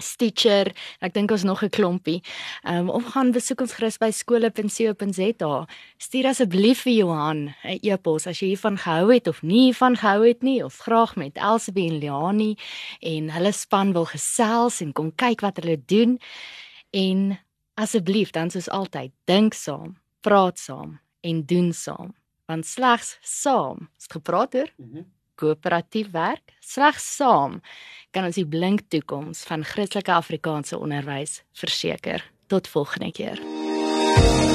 Stitcher. Ek dink ons nog 'n klompie. Ehm um, of gaan besoek ons gerus by skole.co.za. Stuur asseblief vir Johan 'n e-pos as jy hiervan gehou het of nie hiervan gehou het nie of graag met Elsabie en Liani en hulle span wil gesels en kom kyk wat hulle doen. En asseblief dan soos altyd, dink saam, praat saam en doen saam. Want slegs saam, as dit gepraat oor koöperatief werk, slegs saam kan ons die blink toekoms van Christelike Afrikaanse onderwys verseker. Tot volgende keer.